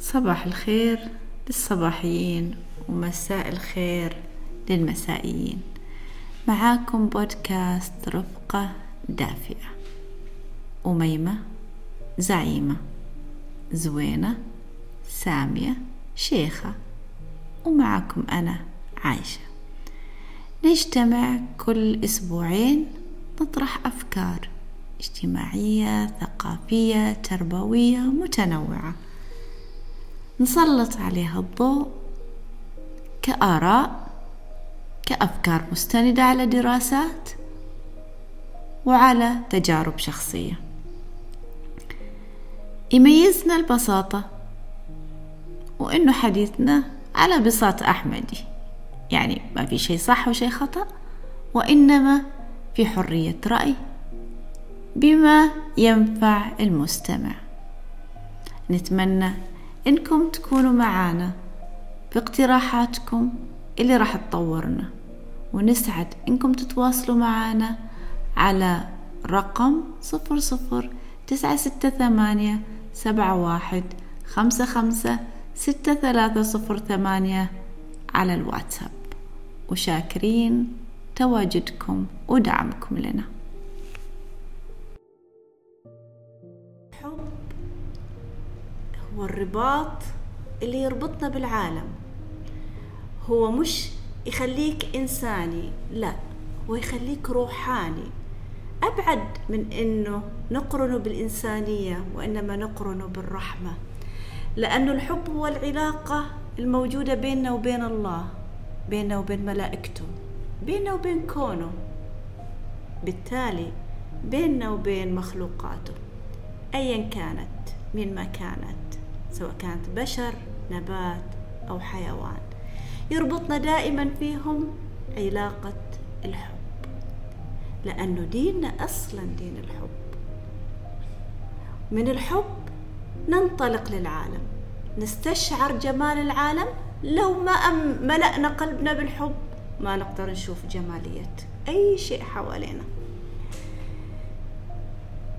صباح الخير للصباحيين ومساء الخير للمسائيين. معاكم بودكاست رفقة دافئة. أميمة زعيمة. زوينة سامية شيخة. ومعكم أنا عايشة. نجتمع كل أسبوعين نطرح أفكار اجتماعية ثقافية تربوية متنوعة. نسلط عليها الضوء كآراء كأفكار مستندة على دراسات وعلى تجارب شخصية. يميزنا البساطة وإنه حديثنا على بساط أحمدي. يعني ما في شيء صح وشيء خطأ وإنما في حرية رأي بما ينفع المستمع. نتمنى إنكم تكونوا معانا. باقتراحاتكم اللي راح تطورنا. ونسعد إنكم تتواصلوا معانا على رقم صفر صفر تسعة ستة ثمانية سبعة واحد خمسة خمسة ستة ثلاثة صفر ثمانية على الواتساب. وشاكرين تواجدكم ودعمكم لنا. هو الرباط اللي يربطنا بالعالم. هو مش يخليك إنساني لا هو يخليك روحاني. أبعد من إنه نقرنه بالإنسانية وإنما نقرنه بالرحمة لأنه الحب هو العلاقة الموجودة بيننا وبين الله بيننا وبين ملائكته بيننا وبين كونه بالتالي بيننا وبين مخلوقاته أيا كانت من ما كانت. سواء كانت بشر نبات أو حيوان. يربطنا دائما فيهم علاقة الحب لأنه ديننا أصلا دين الحب. من الحب ننطلق للعالم نستشعر جمال العالم. لو ما ملأنا قلبنا بالحب ما نقدر نشوف جمالية أي شيء حوالينا.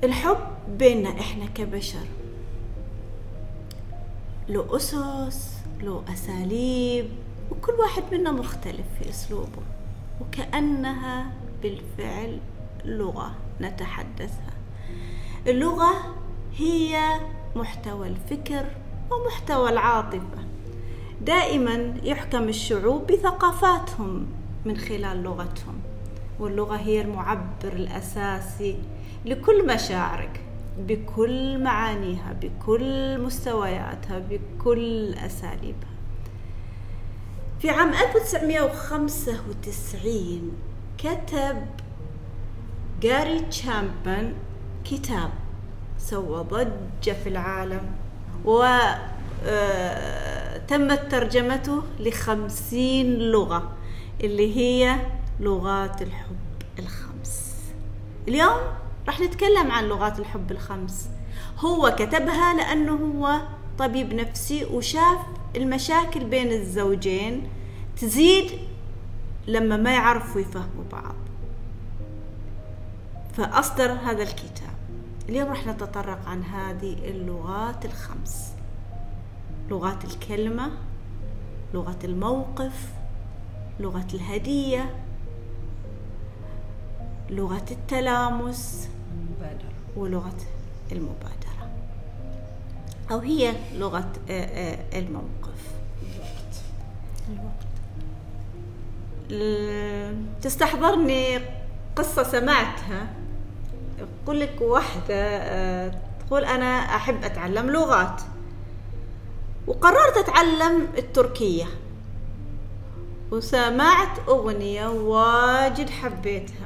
الحب بيننا إحنا كبشر له أسس له أساليب وكل واحد منا مختلف في أسلوبه. وكأنها بالفعل لغة نتحدثها. اللغة هي محتوى الفكر ومحتوى العاطفة. دائما يحكم الشعوب بثقافاتهم من خلال لغتهم. واللغة هي المعبر الأساسي لكل مشاعرك. بكل معانيها بكل مستوياتها بكل أساليبها. في عام 1995 كتب جاري تشامبن كتاب سوى ضجة في العالم وتمت ترجمته لخمسين لغة اللي هي لغات الحب الخمس. اليوم راح نتكلم عن لغات الحب الخمس. هو كتبها لأنه هو طبيب نفسي وشاف المشاكل بين الزوجين تزيد لما ما يعرفوا يفهموا بعض. فأصدر هذا الكتاب. اليوم راح نتطرق عن هذه اللغات الخمس. لغات الكلمة لغة الموقف لغة الهدية لغة التلامس المبادرة. ولغة المبادرة. أو هي لغة آه، آه، الموقف. الوقت. ال- تستحضرني قصة سمعتها. يقول لك واحدة آه، تقول أنا أحب أتعلم لغات. وقررت أتعلم التركية. وسمعت أغنية واجد حبيتها.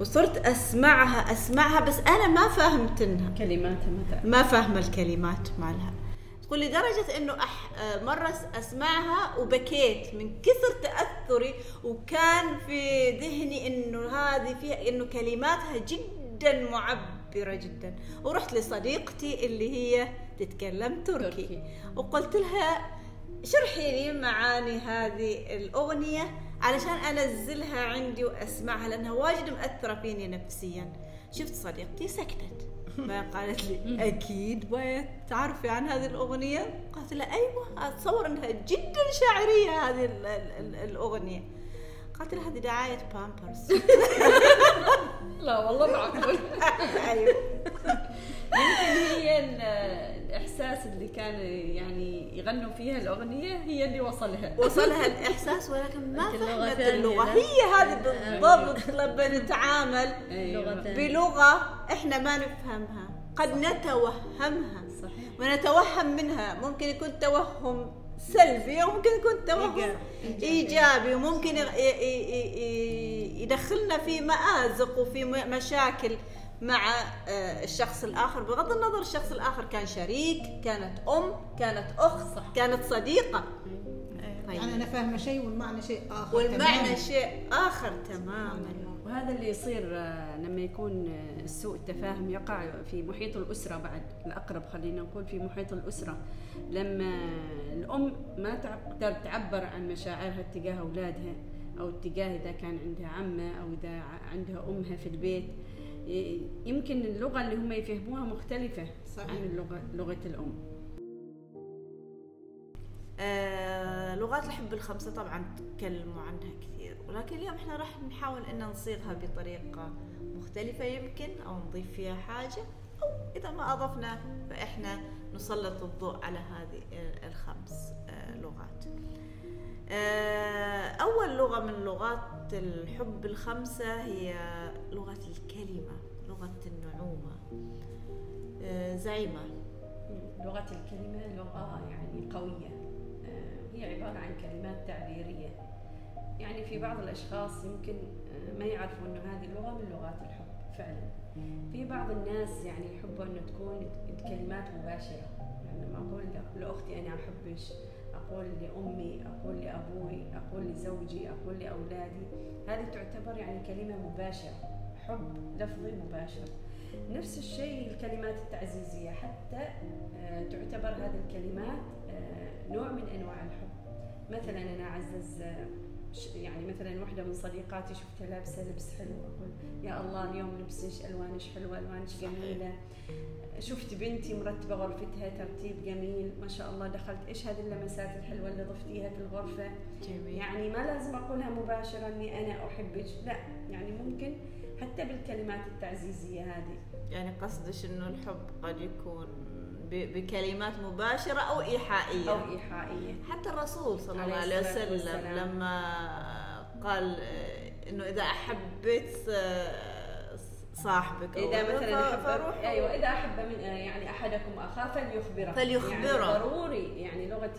وصرت أسمعها أسمعها بس أنا ما فهمت إنها. كلماتها مثلا ما فاهمة الكلمات مالها. تقول لدرجة إنه أح... مرة أسمعها وبكيت من كثر تأثري وكان في ذهني إنه هذه فيها إنه كلماتها جدا معبرة جدا. ورحت لصديقتي اللي هي تتكلم تركي, تركي. وقلت لها شرحي لي معاني هذه الأغنية. علشان أنزلها عندي وأسمعها لأنها واجد مأثرة فيني نفسيا. شفت صديقتي سكتت. فقالت لي أكيد باية تعرفي عن هذه الأغنية؟ قالت لها أيوه أتصور إنها جدا شاعرية هذه ال- ال- ال- الأغنية. قالت لها هذه دعاية بامبرز لا والله معقول أيوه. يمكن هي الإحساس اللي كان يعني يغنوا فيها الأغنية هي اللي وصلها. وصلها الإحساس ولكن ما فهمت اللغة؟ هي هذه بالضبط لما نتعامل أيوة. بلغة إحنا ما نفهمها. قد نتوهمها. صحيح. ونتوهم منها. ممكن يكون توهم سلبي وممكن يكون توهم إيجابي. إيجابي. وممكن يدخلنا في مآزق وفي مشاكل. مع آه، الشخص الآخر بغض النظر الشخص الآخر كان شريك كانت أم كانت أخت صح. كانت صديقة طيب. يعني أنا فاهمة شيء والمعنى شيء آخر والمعنى تماماً. شيء آخر تماما وهذا اللي يصير آه، لما يكون آه، سوء التفاهم يقع في محيط الأسرة بعد الأقرب خلينا نقول في محيط الأسرة لما الأم ما تقدر تعبر عن مشاعرها تجاه أولادها أو اتجاه إذا كان عندها عمة أو إذا ع- عندها أمها في البيت يمكن اللغة اللي هم يفهموها مختلفة صحيح. عن اللغة لغة الأم آه لغات الحب الخمسة طبعا تكلموا عنها كثير ولكن اليوم إحنا راح نحاول إن نصيغها بطريقة مختلفة يمكن أو نضيف فيها حاجة أو إذا ما أضفنا فإحنا نسلط الضوء على هذه ال- الخمس آه لغات آه أول لغة من لغات الحب الخمسة هي لغة الكلمة لغة النعومة. آه زعيمة. لغة الكلمة لغة يعني قوية. آه، هي عبارة عن كلمات تعبيرية. يعني في بعض الأشخاص يمكن ما يعرفوا أنه هذه لغة من لغات الحب فعلا. في بعض الناس يعني يحبوا أنه تكون الكلمات مباشرة. يعني لما أقول لأختي أنا أحبش أقول لأمي أقول لأبوي أقول لزوجي أقول لأولادي. هذه تعتبر يعني كلمة مباشرة حب لفظي مباشر. نفس الشيء الكلمات التعزيزية حتى آه، تعتبر هذه الكلمات آه، نوع من أنواع الحب. مثلا أنا أعزز آه، يعني مثلا واحدة من صديقاتي شفتها لابسة لبس حلو أقول يا الله اليوم لبسش ألوانش حلوة ألوانش جميلة. شفت بنتي مرتبة غرفتها ترتيب جميل ما شاء الله دخلت. إيش هذه اللمسات الحلوة اللي ضفتيها في الغرفة؟ جميل. يعني ما لازم أقولها مباشرة إني أنا أحبك لا. يعني ممكن حتى بالكلمات التعزيزية هذه. يعني قصدش إنه الحب قد يكون بكلمات مباشرة أو إيحائية. أو إيحائية. حتى الرسول صلى الله عليه وسلم. لما قال إنه إذا احبيت آه، صاحبك إذا مثلا ف- احب فروح أيوه إذا أحب من يعني أحدكم أخاه فليخبره. فليخبره. يعني ضروري يعني لغة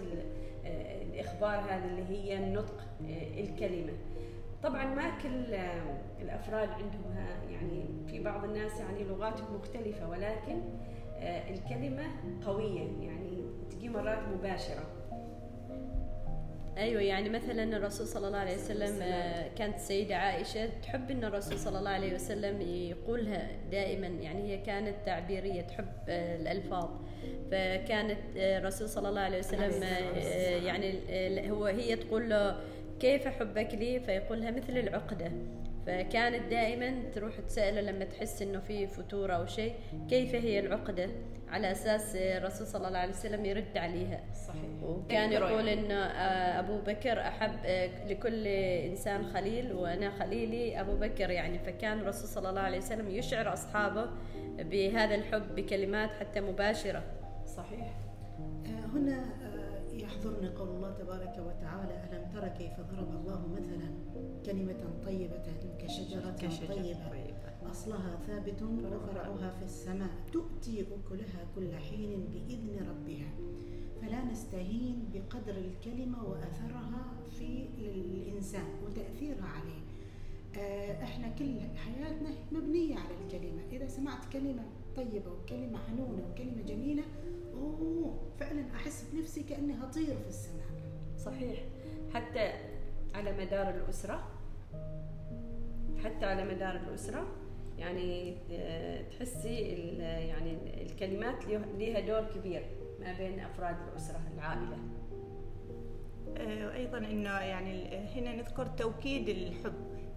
آه، الإخبار هذه اللي هي النطق آه، الكلمة. طبعا ما كل آه، الأفراد عندهم يعني في بعض الناس يعني لغاتهم مختلفة ولكن الكلمة قوية يعني تجي مرات مباشرة. أيوه يعني مثلا الرسول صلى الله عليه وسلم آه، كانت السيده عائشة تحب إن الرسول صلى الله عليه وسلم يقولها دائما يعني هي كانت تعبيرية تحب آه، الألفاظ. فكانت آه، الرسول صلى الله عليه وسلم يعني هو هي تقول له كيف حبك لي؟ فيقولها مثل العقدة. فكانت دائما تروح تسأله لما تحس إنه في فتور أو شيء كيف هي العقدة؟ على أساس الرسول صلى الله عليه وسلم يرد عليها. صحيح. وكان يقول يعني. ان آه، أبو بكر أحب آه، لكل إنسان خليل وأنا خليلي أبو بكر يعني. فكان الرسول صلى الله عليه وسلم يشعر أصحابه بهذا الحب بكلمات حتى مباشرة. صحيح. آه، هنا يحضرني قول الله تبارك وتعالى ألم تر كيف ضرب الله مثلا؟ كلمة طيبة كشجرة, طيبة. طيبة. أصلها ثابت وفرعها في السماء. تؤتي أكلها كل حين بإذن ربها. فلا نستهين بقدر الكلمة وأثرها في الإنسان وتأثيرها عليه. آه، إحنا كل حياتنا مبنية على الكلمة. إذا سمعت كلمة طيبة وكلمة حنونة وكلمة جميلة أوه فعلا أحس بنفسي كأني هطير في السماء. صحيح. حتى على مدار الأسرة حتى على مدار الأسرة. يعني آه، تحسي يعني الكلمات له- لها دور كبير ما بين أفراد الأسرة العائلة. آه، وأيضا إنه يعني هنا نذكر توكيد الحب.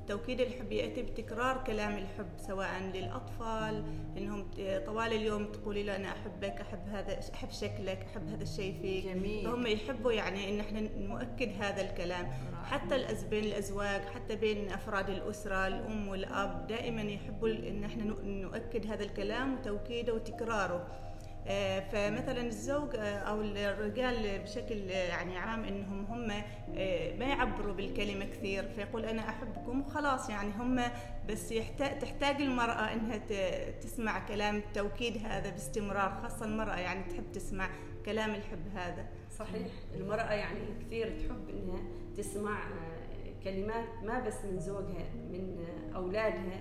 توكيد الحب يأتي بتكرار كلام الحب سواء للأطفال إنهم طوال اليوم تقولي له أنا أحبك أحب هذا أحب شكلك أحب هذا الشيء فيك. جميل. فهم يحبوا يعني إن إحنا نؤكد هذا الكلام. حتى الأز بين الأزواج حتى بين أفراد الأسرة الأم والأب دائما يحبوا إن إحنا نؤكد هذا الكلام وتوكيده وتكراره. فمثلا الزوج آه، أو الرجال بشكل آه، يعني عام إنهم هم ما يعبروا بالكلمة كثير فيقول أنا أحبكم وخلاص يعني هم بس يحتاج تحتاج المرأة إنها تسمع كلام التوكيد هذا باستمرار خاصة المرأة يعني تحب تسمع كلام الحب هذا. صحيح. المرأة يعني كثير تحب إنها تسمع كلمات ما بس من زوجها من أولادها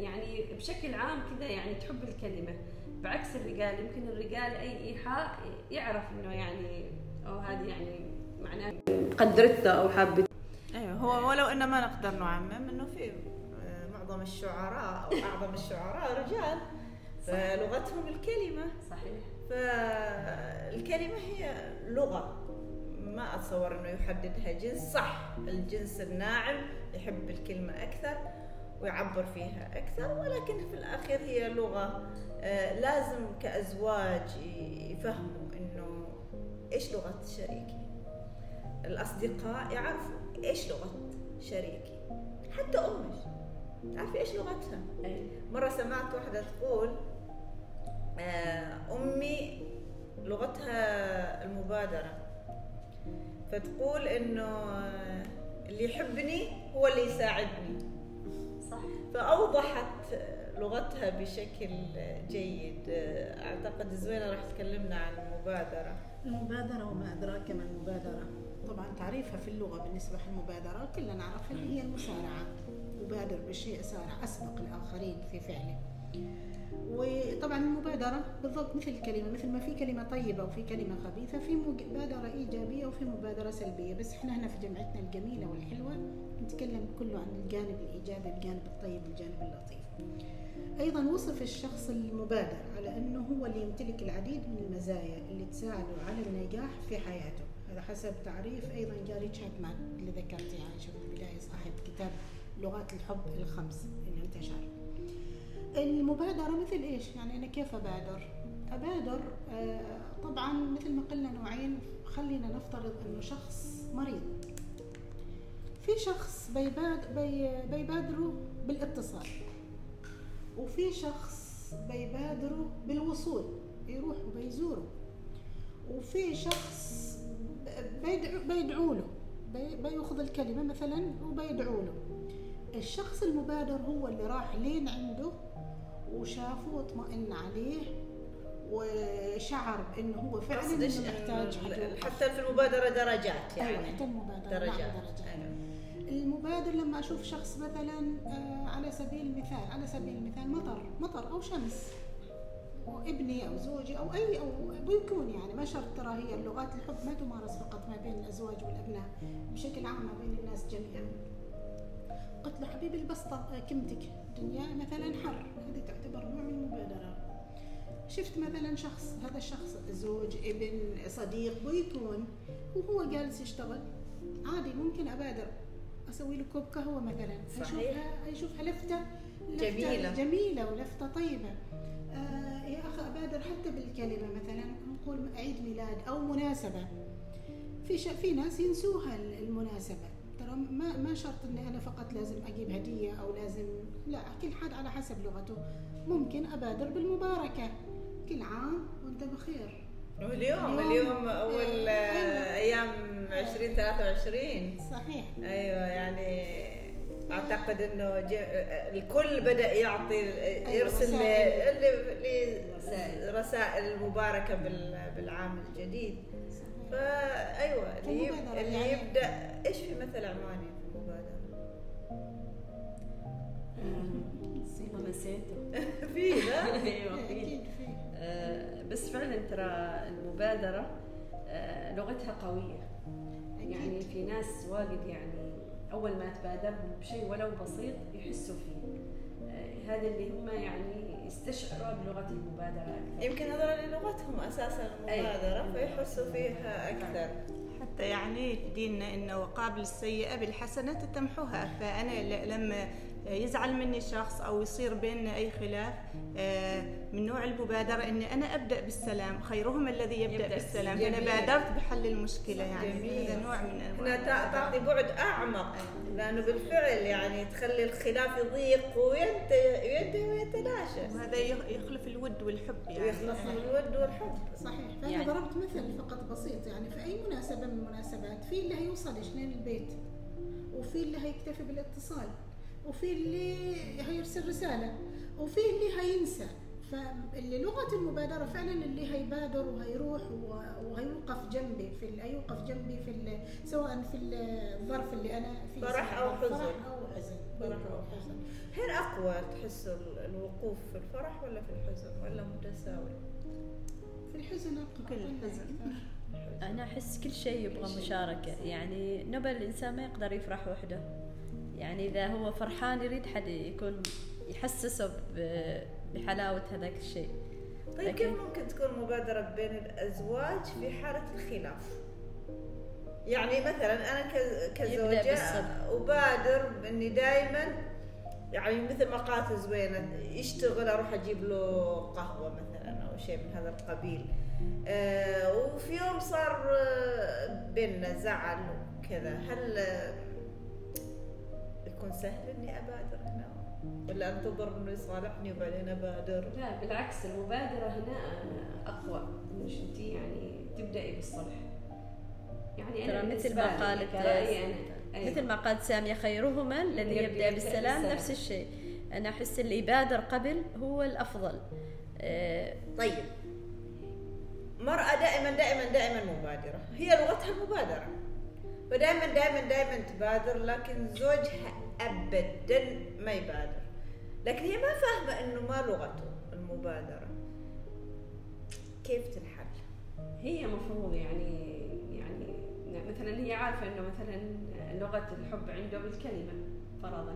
يعني بشكل عام كذا يعني تحب الكلمة. بعكس الرجال يمكن الرجال أي إيحاء يعرف إنه يعني أو هذه يعني معناه قدرته أو حابته. أيوه هو ولو إنه ما نقدر نعمم إنه في آه، معظم الشعراء أو أعظم الشعراء رجال فلغتهم الكلمة. صحيح. فالكلمة هي لغة. ما أتصور إنه يحددها جنس. صح الجنس الناعم يحب الكلمة أكثر. ويعبر فيها أكثر ولكن في الأخير هي لغة آه، لازم كأزواج يفهموا إنه إيش لغة شريكي الأصدقاء يعرفوا إيش لغة شريكي حتى أمك تعرفي إيش لغتها. مرة سمعت واحدة تقول آه، أمي لغتها المبادرة. فتقول إنه اللي يحبني هو اللي يساعدني. فأوضحت لغتها بشكل جيد. أعتقد زوينة راح تكلمنا عن المبادرة. المبادرة وما أدراك ما المبادرة. طبعا تعريفها في اللغة بالنسبة للمبادرة كلنا نعرف هي المسارعة. مبادر بالشيء سارع أسبق الآخرين في فعله. وطبعا المبادرة بالضبط مثل الكلمة مثل ما في كلمة طيبة وفي كلمة خبيثة في مبادرة إيجابية وفي مبادرة سلبية. بس إحنا هنا في جمعتنا الجميلة والحلوة نتكلم كله عن الجانب الإيجابي الجانب الطيب الجانب اللطيف. أيضا وصف الشخص المبادر على أنه هو اللي يمتلك العديد من المزايا اللي تساعده على النجاح في حياته. هذا حسب تعريف أيضا جاري تشابمان اللي ذكرتي عائشة في البداية صاحب كتاب لغات الحب الخمس اللي انتشر. المبادرة مثل إيش؟ يعني أنا كيف أبادر؟ أبادر آه طبعا مثل ما قلنا نوعين خلينا نفترض أنه شخص مريض. في شخص بيباد بي بيبادروا بالإتصال وفي شخص بيبادروا بالوصول يروحوا بيزوروا وفي شخص بيدعو بيدعوا له بيأخذ الكلمة مثلا وبيدعوا له. الشخص المبادر هو اللي راح لين عنده وشافه واطمئن عليه وشعر بانه هو فعلا انه محتاج حتى في المبادرة درجات يعني. أيوة حتى المبادرة درجات, نعم درجات. أيوة. المبادر لما أشوف شخص مثلا آه، على سبيل المثال على سبيل المثال مطر مطر أو شمس ابني أو زوجي أو أي أو بيكون يعني ما شرط ترى هي اللغات الحب ما تمارس فقط ما بين الأزواج والأبناء بشكل عام ما بين الناس جميعا. قلت له حبيبي البسطة كمتك الدنيا مثلا حر. هذه تعتبر نوع من المبادرة. شفت مثلا شخص هذا الشخص زوج ابن صديق بيكون وهو جالس يشتغل. عادي ممكن أبادر. أسوي له كوب قهوة مثلا. أشوفها أشوفها لفتة, لفتة جميلة. جميلة ولفتة طيبة. آه يا أخي أبادر حتى بالكلمة مثلا. نقول عيد ميلاد أو مناسبة. في في ناس ينسوها المناسبة. ما ما شرط إني أنا فقط لازم أجيب هدية أو لازم لا كل حد على حسب لغته. ممكن أبادر بالمباركة. كل عام وأنت بخير. واليوم اليوم أول أيوة. أيام 2023 صحيح. أيوه يعني أعتقد إنه الكل بدأ يعطي أيوة يرسل لي رسائل مباركة بالعام الجديد. فايوه اللي, اللي يعني. يبدأ إيش في مثل عماني في المبادره؟ والله نسيته في لا؟ أيوه في. آه، بس فعلا ترى المبادرة آه، لغتها قوية. يعني في ناس واجد يعني أول ما تبادرهم بشيء ولو بسيط يحسوا فيه. آه، هذا اللي هم يعني يستشعروها بلغة المبادرة أكثر. يمكن هذول لغتهم أساسا المبادرة فيحسوا فيها أكثر. حتى يعني في ديننا إنه وقابل السيئة بالحسنه تمحوها. فأنا لما يزعل مني شخص أو يصير بيننا أي خلاف آه، من نوع المبادرة إني أنا أبدأ بالسلام خيرهم الذي يبدأ, يبدأ. بالسلام. جميل. فانا بادرت بحل المشكلة يعني. هذا نوع من أنواع تعطي بعد أعمق لأنه بالفعل يعني تخلي الخلاف يضيق وينتهي وينتهي ويتلاشى وهذا يخ- يخلف الود والحب يعني. من الود والحب. صحيح. فأنا يعني- ضربت مثل فقط بسيط يعني. في أي مناسبة من المناسبات في اللي هيوصل شنين البيت وفي اللي هيكتفي بالاتصال. وفي اللي هيرسل رسالة وفي اللي هينسى فاللي لغة المبادرة فعلا اللي هيبادر وهيروح وهيوقف جنبي في هيوقف جنبي في سواء في الظرف اللي أنا فيه فرح أو حزن. فرح أو حزن فرح أو حزن. هل أقوى ال- الوقوف في الفرح ولا في الحزن ولا متساوي؟ في الحزن أقوى في الحزن. أنا أحس كل شيء يبغى مشاركة يعني نبل الإنسان ما يقدر يفرح وحده يعني إذا هو فرحان يريد حد يكون يحسسه بحلاوة هذاك الشيء طيب لكن- كيف ممكن تكون مبادرة بين الأزواج في حالة الخلاف؟ يعني مثلا أنا ك- كزوجة بالصبر. أبادر إني دائما يعني مثل ما قالت زوينة يشتغل أروح أجيب له قهوة مثلا أو شيء من هذا القبيل آه وفي يوم صار آه، بيننا زعل وكذا هل يكون سهل إني أبادر هنا. ولا أنتظر إنه يصالحني وبعدين أبادر؟ لا بالعكس المبادرة هنا أقوى. إنش أنت يعني تبدأي بالصلح. يعني ترى مثل ما قالت أيوة. مثل ما قالت سامية خيرهما الذي يبدأ يبدأ بالسلام. نفس الشيء. أنا أحس اللي يبادر قبل هو الأفضل. آه، طيب. مرأة دائما دائما دائما مبادرة. هي لغتها المبادرة فدائما دائما دائما تبادر لكن زوجها أبدا ما يبادر لكن هي ما فاهمة إنه ما لغته المبادرة كيف تنحل؟ هي مفروض يعني يعني مثلا هي عارفة إنه مثلا لغة الحب عنده بالكلمة فرضا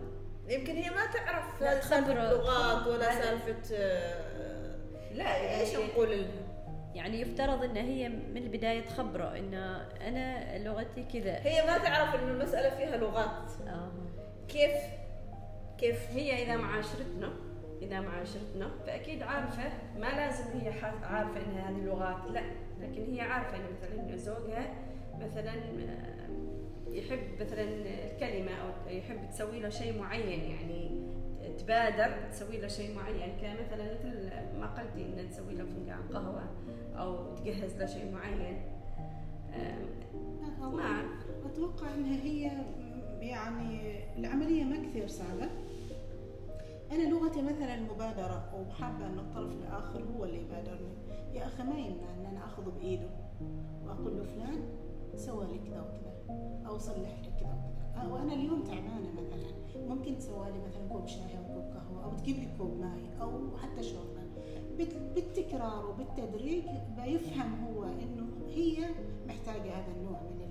يمكن هي ما تعرف لا، سالفة تخبره. لغات ولا آه، لا إيش يعني نقول لها؟ يعني يفترض ان هي من البداية تخبره ان أنا لغتي كذا هي ما تعرف إنه المسألة فيها لغات آه. كيف كيف هي إذا معاشرتنا؟ إذا معاشرتنا فأكيد عارفة ما لازم هي عارفة إن هذه لغات لا لكن هي عارفة إن مثلا زوجها مثلا آه، يحب مثلا الكلمة أو يحب تسوي له شيء معين يعني تبادر تسوي له شيء معين كمثلا مثل ما قلتي إن تسوي له فنجان قهوة أو تجهز له شيء معين. آه، ما أعرف. أتوقع أنها هي يعني العملية ما كثير صعبة أنا لغتي مثلا المبادرة وحابة أن الطرف الآخر هو اللي يبادرني. يا أخي ما يمنع أن أنا أخذه بإيده وأقول له فلان سوى لي كذا وكذا أو صلح لي كذا وكذا. آه، وأنا اليوم تعبانة مثلا. ممكن تسوى لي مثلا كوب شاي أو كوب قهوة أو تجيب لي كوب ماي أو حتى شوربة. بال- بالتكرار وبالتدريج بيفهم هو إنه هي محتاجة هذا النوع من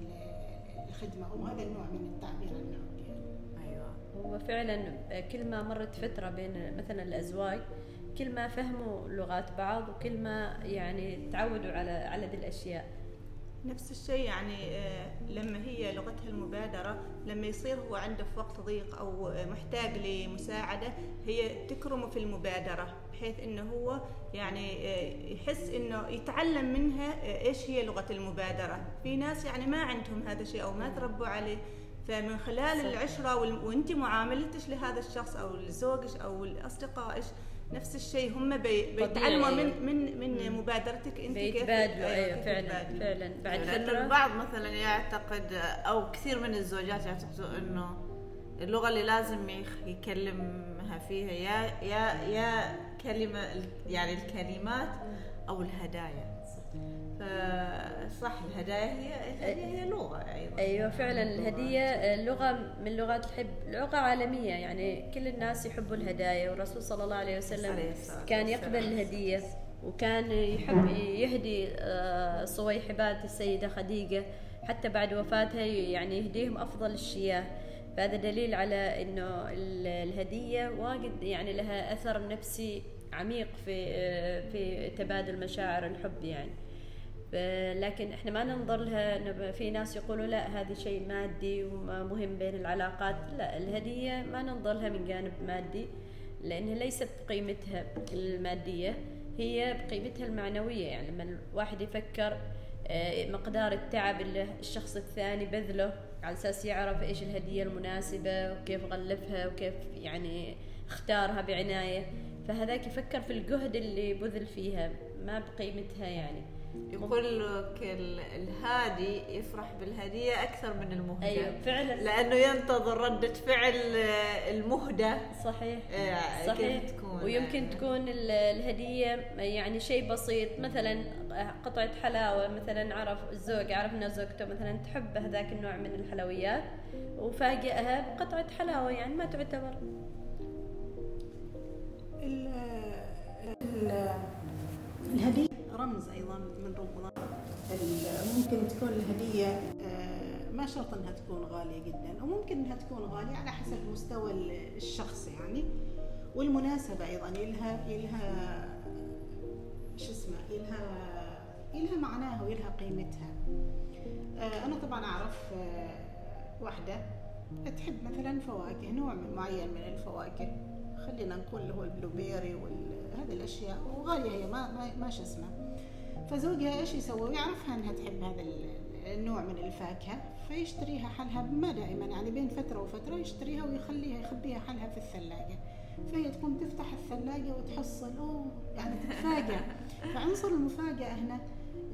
الخدمة أو هذا النوع من التعبير عن الحب يعني. أيوه هو فعلا كل ما مرت فترة بين مثلا الأزواج كل ما فهموا لغات بعض وكل ما يعني تعودوا على على ذي الأشياء نفس الشيء يعني آه، لما هي لغتها المبادرة لما يصير هو عنده في وقت ضيق أو محتاج لمساعدة هي تكرمه في المبادرة بحيث إنه هو يعني آه، يحس إنه يتعلم منها آه، إيش هي لغة المبادرة في ناس يعني ما عندهم هذا الشيء أو ما تربوا عليه فمن خلال. العشرة وأنت معاملتك لهذا الشخص أو لزوجك أو لاصدقائك نفس الشيء هم بي بيتعلموا أيوة. من من من مبادرتك انت كيف بيتبادلوا أيوة كيف فعلا. فعلا بعد لأن فترة البعض مثلا يعتقد أو كثير من الزوجات يعتقدوا إنه اللغة اللي لازم يكلمها فيها يا يا يا كلمة يعني الكلمات أو الهدايا فصح الهدايا هي الهدايا هي لغة أيضا. أيوه فعلا الهدية لغه من لغات الحب لغة عالمية يعني كل الناس يحبوا الهدايا والرسول صلى الله عليه وسلم كان. يقبل الهدية وكان يحب يهدي آه، صويحبات السيدة خديجة حتى بعد وفاتها يعني يهديهم أفضل الشياه. فهذا دليل على إنه ال- الهدية واجد يعني لها أثر نفسي عميق في آه، في تبادل مشاعر الحب يعني. لكن إحنا ما ننظر لها في ناس يقولوا لا هذا شيء مادي ومهم بين العلاقات. لا الهدية ما ننظر لها من جانب مادي لأنها ليست بقيمتها المادية هي بقيمتها المعنوية. يعني لما الواحد يفكر آه، مقدار التعب اللي الشخص الثاني بذله على أساس يعرف إيش الهدية المناسبة وكيف غلفها وكيف يعني اختارها بعناية. فهذاك يفكر في الجهد اللي بذل فيها ما بقيمتها يعني. يقول لك ال- الهادي يفرح بالهدية أكثر من المهدى. أيوة فعلا. لأنه ينتظر ردة فعل المهدى. صحيح. آه، صحيح. تكون؟ ويمكن يعني. تكون ال- الهدية يعني شيء بسيط مثلا قطعة حلاوة مثلا عرف الزوج عرف ان زوجته مثلا تحب هذاك النوع من الحلويات وفاجئها بقطعة حلاوة يعني ما تعتبر. ال- ال- الهدية رمز أيضا من رموز ال- ممكن تكون الهدية آه، ما شرط إنها تكون غالية جدا أو ممكن إنها تكون غالية على حسب مستوى ال- الشخص يعني. والمناسبة أيضا يلها يلها شو اسمه يلها يلها معناها ويلها قيمتها. آه، أنا طبعا أعرف آه، واحدة تحب مثلا فواكه نوع من- معين من الفواكه. خلينا نقول اللي هو البلو بيري وهذه الأشياء وغالية هي ما, ما شو اسمه. فزوجها إيش يسوي؟ يعرفها أنها تحب هذا ال- النوع من الفاكهة فيشتريها حلها ما دائما يعني بين فترة وفترة يشتريها ويخليها يخبيها حلها في الثلاجة. فهي تقوم تفتح الثلاجة وتحصل اوه يعني تتفاجأ. فعنصر المفاجأة هنا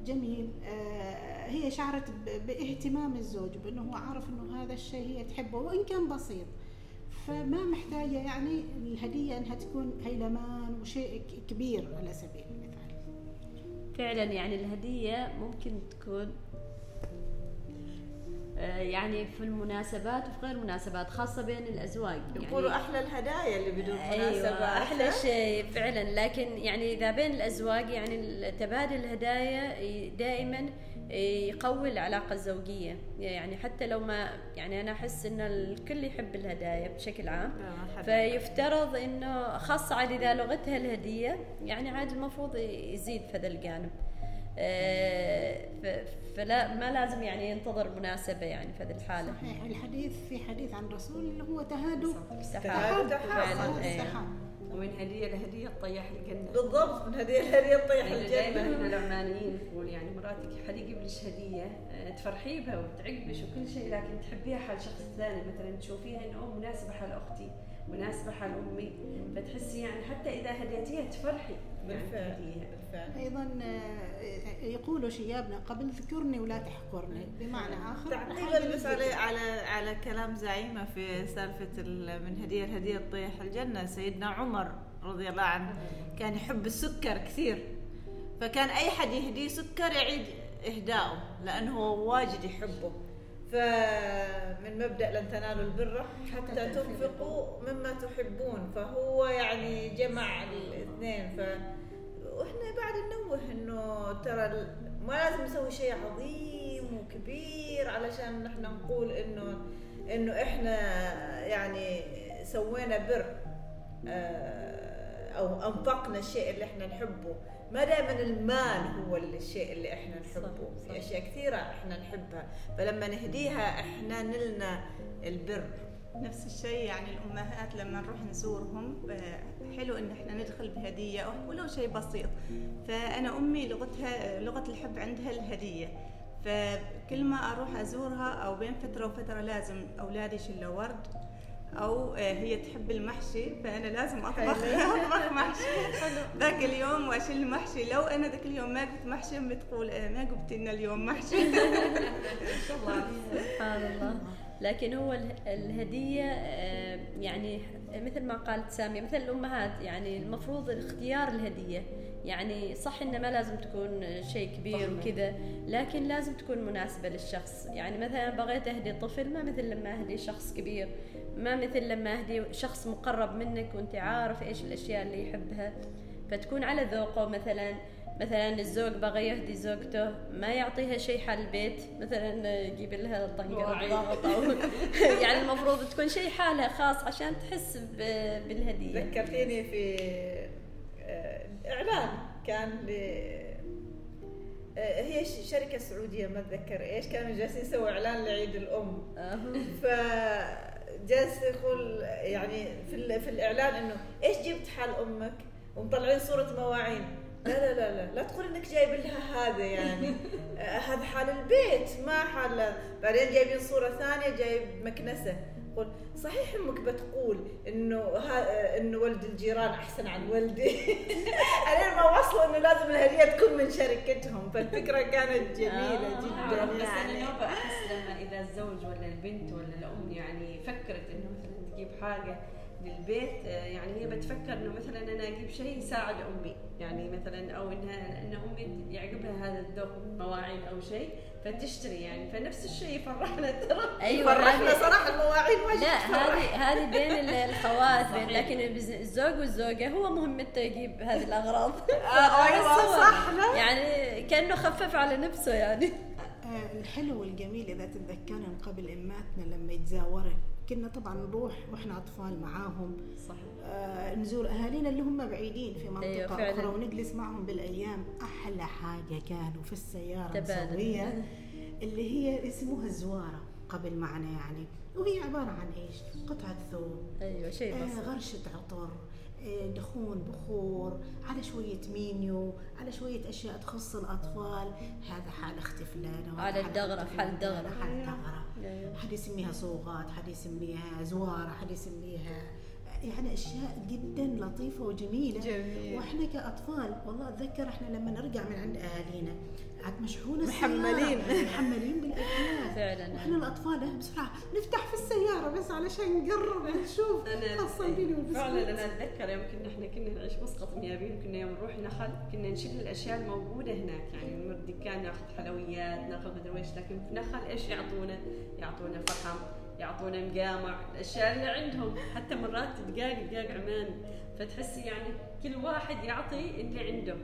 جميل. آه هي شعرت باهتمام الزوج بأنه هو عارف أنه هذا الشيء هي تحبه وإن كان بسيط. فما محتاجة يعني الهدية أنها تكون هيلمان وشيء كبير على سبيل. المثال فعلا يعني الهدية ممكن تكون آه، يعني في المناسبات وفي غير المناسبات خاصة بين الأزواج. يقولوا يعني أحلى الهدايا اللي بدون مناسبة أحلى شيء فعلا. لكن يعني إذا بين الأزواج يعني تبادل الهدايا دائما يقوي العلاقة الزوجية. يعني حتى لو ما يعني أنا أحس إن الكل يحب الهدايا بشكل عام. فيفترض إنه خاصه عاد إذا لغتها الهدية يعني عاد المفروض يزيد في هذا الجانب. آه، ف- فلا ما لازم يعني ينتظر مناسبة يعني في هذه الحالة. صحيح. الحديث في حديث عن الرسول اللي هو تهادوا. تحاب. ومن هدية لهدية تطيح الجنة. بالضبط من هدية الهدية تطيح يعني دائما إحنا العمانيين نقول يعني مراتك حد يجيب لك هدية آه، تفرحي بها وتعقبش وكل شيء لكن تحبيها حال شخص ثاني. مثلا تشوفيها إنه مناسبة حال أختي مناسبة حال أمي فتحسي يعني حتى إذا هديتيها تفرحي. يعني بالفعل. بالفعل أيضا آه، يقولوا شيابنا قبل ذكرني ولا تحقرني. بمعنى آخر تعقيبا بس على على على كلام زعيمة في سالفة ال- من هدية الهدية تطيح الجنة. سيدنا عمر رضي الله عنه كان يحب السكر كثير. فكان أي حد يهديه سكر يعيد اهدائه لأنه هو واجد يحبه. فمن مبدأ لن تنالوا البر حتى تنفقوا مما تحبون. فهو يعني جمع الاثنين. ف وإحنا بعد ننوه إنه ترى ما لازم نسوي شيء عظيم وكبير علشان نحن نقول انه إنه إحنا يعني سوينا بر آه، أو أنفقنا الشيء اللي إحنا نحبه. ما دائما المال هو الشيء اللي إحنا نحبه. صح. في أشياء كثيرة إحنا نحبها. فلما نهديها إحنا نلنا البر. نفس الشيء يعني الأمهات لما نروح نزورهم آه، حلو إن إحنا ندخل بهدية ولو شيء بسيط. فأنا أمي لغتها لغة الحب عندها الهدية. فكل ما أروح أزورها أو بين فترة وفترة لازم أولادي يشيلوا ورد أو آه، هي تحب المحشي فأنا لازم أطبخ أطبخ محشي. ذاك اليوم واشيل المحشي لو أنا ذاك اليوم ما قلت محشي أمي تقول آه، ما قلت لنا اليوم محشي. سبحان الله. لكن هو اله- الهدية آه، يعني مثل ما قالت سامية مثل الأمهات يعني المفروض اختيار الهدية. يعني صح إنه ما لازم تكون شيء كبير وكذا لكن لازم تكون مناسبة للشخص. يعني مثلا بغيت أهدي طفل ما مثل لما أهدي شخص كبير. ما مثل لما أهدي شخص مقرب منك وأنت عارف إيش الأشياء اللي يحبها. فتكون على ذوقه مثلا. مثلا الزوج بغى يهدي زوجته ما يعطيها شيء حال البيت مثلا يجيب لها طنجرة وعي. ضغط أو يعني المفروض تكون شيء حالها خاص عشان تحس بالهدية. ذكرتيني في آه، إعلان كان ل آه، هي شركة سعودية ما أتذكر إيش كانوا جالسين يسووا إعلان لعيد الأم. ف جالس يقول يعني في في الإعلان إنه إيش جبت حال أمك؟ ومطلعين صورة مواعين. لا لا لا لا لا تقول إنك جايب لها هذا يعني. آه، هذا حال البيت ما حال. بعدين جايبين صورة ثانية جايب مكنسة. قول صحيح أمك بتقول إنه ها إنه ولد الجيران أحسن عن ولدي؟ علين ما وصلوا إنه لازم الهدية تكون من شركتهم فالفكرة كانت جميلة آه، جدا. بس أنا يعني لو بحس لما إذا الزوج ولا البنت ولا الأم يعني فكرت إنه مثلا تجيب حاجة للبيت آه، يعني هي بتفكر إنه مثلا أنا أجيب شيء يساعد أمي. يعني مثلا أو انها إن أمي يعجبها هذا الذوق مواعين أو شيء فتشتري يعني. فنفس الشيء يفرحنا ترى. أيوه فرحنا صراحة المواعين ما لا هذه هذه بين ال- الخوات بين. لكن الزوج والزوجة هو مهمته يجيب هذه الأغراض. آه، أيوه صح لا. يعني كأنه خفف على نفسه يعني. آه، الحلو والجميل إذا تتذكرن قبل اماتنا لما يتزاورن. كنا طبعا نروح وإحنا أطفال معاهم. صحيح. آه، نزور أهالينا اللي هم بعيدين في منطقة أيوة، فعلاً. أخرى ونجلس معهم بالأيام. أحلى حاجة كانوا في السيارة. نسويها اللي هي اسمها الزوارة قبل معنا يعني. وهي عبارة عن إيش؟ قطعة ثوب. أيوه شيء آه، بسيط. غرشة عطر. آه، دخون بخور على شوية مينيو على شوية أشياء تخص الأطفال هذا حال وهذا على الدغرة، حال دغرة. حال دغرة. حد يسميها صوغات حد يسميها زوارة حد يسميها يعني أشياء جدا لطيفة وجميلة. جميل. وإحنا كأطفال والله أتذكر إحنا لما نرجع من عند أهالينا عاد مشحونة محملين. محملين بالأكياس. فعلا. إحنا الأطفال بسرعة نفتح في السيارة بس علشان نقرب ونشوف البني والبسكوت فعلا أنا أتذكر يوم كنا إحنا كنا نعيش مسقط ميابين كنا يوم نروح نخل كنا نشيل الأشياء الموجودة هناك. يعني نمر دكان ناخذ حلويات ناخذ مدري إيش لكن في نخل إيش يعطونا؟ يعطونا فحم يعطونا مقامع الأشياء اللي عندهم. حتى مرات دقاق دقاق عمان. فتحسي يعني كل واحد يعطي اللي عنده.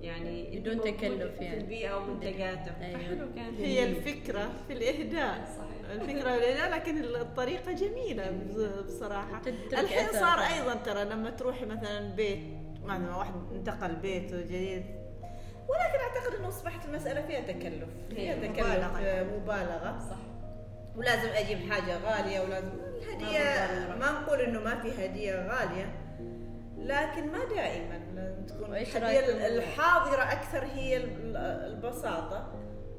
يعني بدون تكلف في يعني. البيئة ومنتجاته أيوة. فحلو كان. هي الفكرة في الإهداء. صحيح. الفكرة في الإهداء لكن الطريقة جميلة بص- بصراحة. تترك الحين. صار أيضا. ترى لما تروحي مثلا بيت مثلا واحد انتقل بيته جديد ولكن أعتقد أنه أصبحت المسألة فيها تكلف فيها هي تكلف مبالغة. آه، مبالغة. صح ولازم أجيب حاجة غالية ولازم الهدية مبالغة. ما نقول إنه ما في هدية غالية لكن ما دائما. تكون رأيكم؟ الحاضرة أكثر هي ال- البساطة.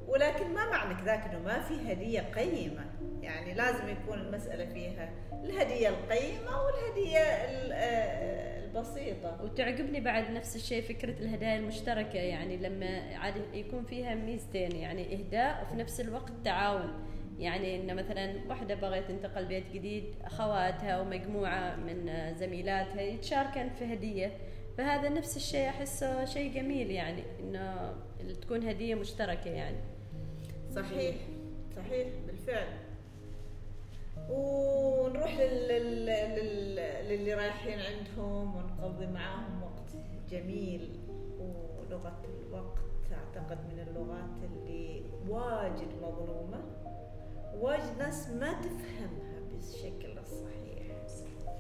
ولكن ما معنى ذاك إنه ما في هدية قيمة. يعني لازم يكون المسألة فيها الهدية القيمة والهدية ال- آه، البسيطة. وتعجبني بعد نفس الشيء فكرة الهدايا المشتركة. يعني لما عاد يكون فيها ميزتين يعني إهداء وفي نفس الوقت تعاون. يعني إن مثلا واحدة بغت تنتقل بيت جديد أخواتها ومجموعة من زميلاتها يتشاركن في هدية. فهذا نفس الشيء أحسه شيء جميل يعني إنه تكون هدية مشتركة يعني. صحيح صحيح بالفعل. ونروح لل... لل... لل... للي رايحين عندهم ونقضي معاهم وقت جميل. ولغة الوقت أعتقد من اللغات اللي واجد مظلومة. واجد ناس ما تفهمها بالشكل الصحيح.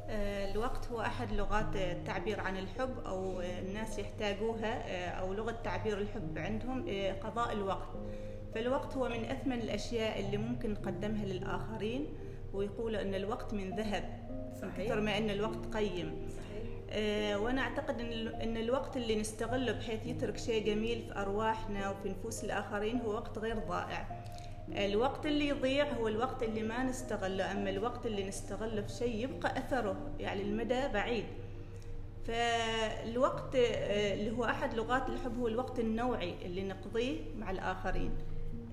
آه، الوقت هو أحد لغات التعبير عن الحب أو الناس يحتاجوها آه، أو لغة تعبير الحب عندهم آه، قضاء الوقت. فالوقت هو من أثمن الأشياء اللي ممكن نقدمها للآخرين ويقولوا أن الوقت من ذهب صحيح. أكثر ما أن الوقت قيم. صحيح. آه، وأنا أعتقد إن ال- إن الوقت اللي نستغله بحيث يترك شيء جميل في أرواحنا وفي نفوس الآخرين هو وقت غير ضائع. الوقت اللي يضيع هو الوقت اللي ما نستغله أما الوقت اللي نستغله في شيء يبقى أثره يعني المدى بعيد. فالوقت آه، اللي هو أحد لغات الحب هو الوقت النوعي اللي نقضيه مع الآخرين.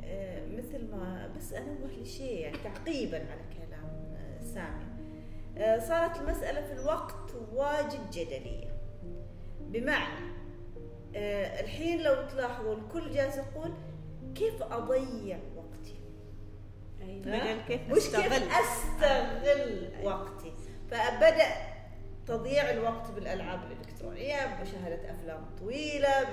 آه، مثل ما بس انوه لشيء يعني تعقيبا على كلام آه، سامي. صارت المسألة في الوقت واجد جدلية. بمعنى الحين لو تلاحظوا الكل جالس يقول كيف أضيع أيوه بدل كيف مش كيف نستغل أستغل وقتي فبدأ تضييع الوقت بالألعاب الإلكترونية بمشاهده أفلام طويلة.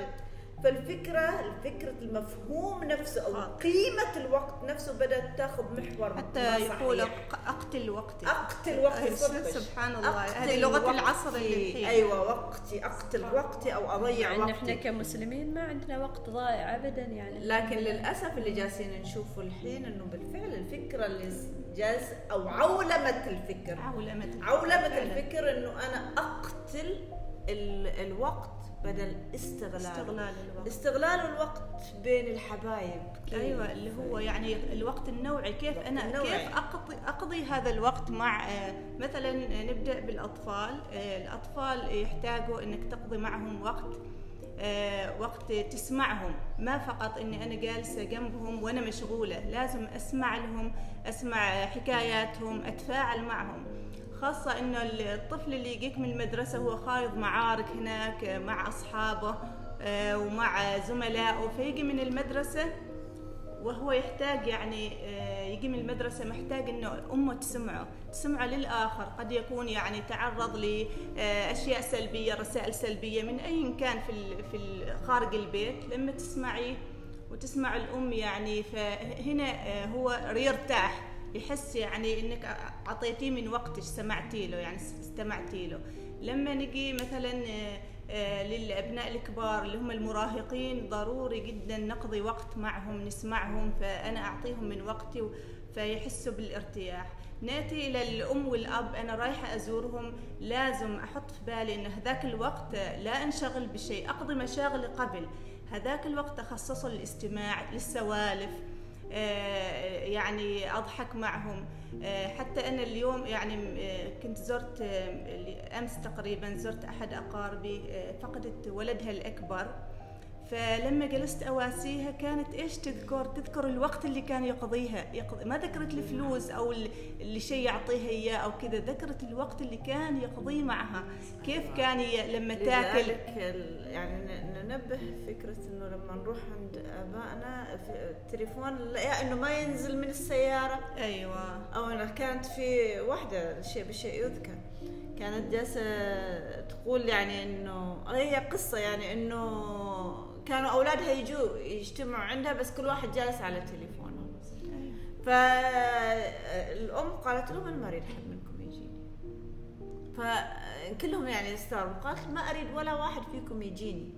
فالفكرة فكره المفهوم نفسه أو آه. قيمة الوقت نفسه بدأت تاخذ محور حتى يقول. أقتل وقتي أقتل وقتي. سبحان الله أقتل هذه لغة وقتي. العصر اللي الحين أيوه وقتي أقتل وقتي أو أضيع مع ان إحنا وقتي كمسلمين ما عندنا وقت ضايع ابدا يعني لكن للأسف اللي جالسين نشوفه الحين إنه بالفعل الفكرة اللي جالس أو عولمة الفكر عولمة عولمة فعلاً. الفكر إنه أنا أقتل ال- الوقت بدل استغلال. استغلال الوقت. استغلال الوقت بين الحبايب. كيف؟ أيوه اللي هو يعني الوقت النوعي كيف أنا النوعي. كيف اقضي أقضي هذا الوقت مع آه، مثلا نبدأ بالأطفال. آه، الأطفال يحتاجوا إنك تقضي معهم وقت آه، وقت تسمعهم. ما فقط إني أنا جالسة جنبهم وأنا مشغولة لازم أسمع لهم أسمع حكاياتهم أتفاعل معهم. خاصة إنه الطفل اللي يجيك من المدرسة هو خايض معارك هناك آه، مع أصحابه آه، ومع زملائه فيجي من المدرسة وهو يحتاج يعني آه، يجي من المدرسة محتاج إنه أمه تسمعه، تسمعه للآخر، قد يكون يعني تعرض لاشياء سلبية، رسائل سلبية من أي كان في في خارج البيت، لما تسمعيه وتسمع الأم يعني فهنا آه، هو يرتاح يحس يعني إنك أعطيتيه من وقتك سمعتي له يعني استمعتي له. لما نجي مثلا آه، آه، للأبناء الكبار اللي هم المراهقين ضروري جدا نقضي وقت معهم نسمعهم فأنا أعطيهم من وقتي فيحسوا بالارتياح. نأتي إلى الأم والأب أنا رايحة أزورهم لازم أحط في بالي إن هذاك الوقت لا أنشغل بشيء أقضي مشاغلي قبل. هذاك الوقت أخصصه للاستماع للسوالف آه، يعني أضحك معهم. حتى أنا اليوم يعني آه، كنت زرت آه، امس تقريبا زرت أحد أقاربي آه، فقدت ولدها الأكبر. فلما جلست أواسيها كانت إيش تذكر؟ تذكر الوقت اللي كان يقضيها. يقضي ما ذكرت الفلوس أو ال- اللي شيء يعطيها إياه أو كذا ذكرت الوقت اللي كان يقضيه معها. كيف كان لما تاكل؟ يعني ننبه فكرة إنه لما نروح عند آبائنا في التليفون يا إنه ما ينزل من السيارة. أيوه. أو أنا كانت في واحدة شيء بشيء يذكر. كانت جالسة تقول يعني انه هي قصة يعني إنه كانوا أولادها يجوا يجتمعوا عندها بس كل واحد جالس على تليفونه. فالام قالت لهم أنا ما أريد احد منكم يجيني. فكلهم يعني استغربوا قالت ما أريد ولا واحد فيكم يجيني.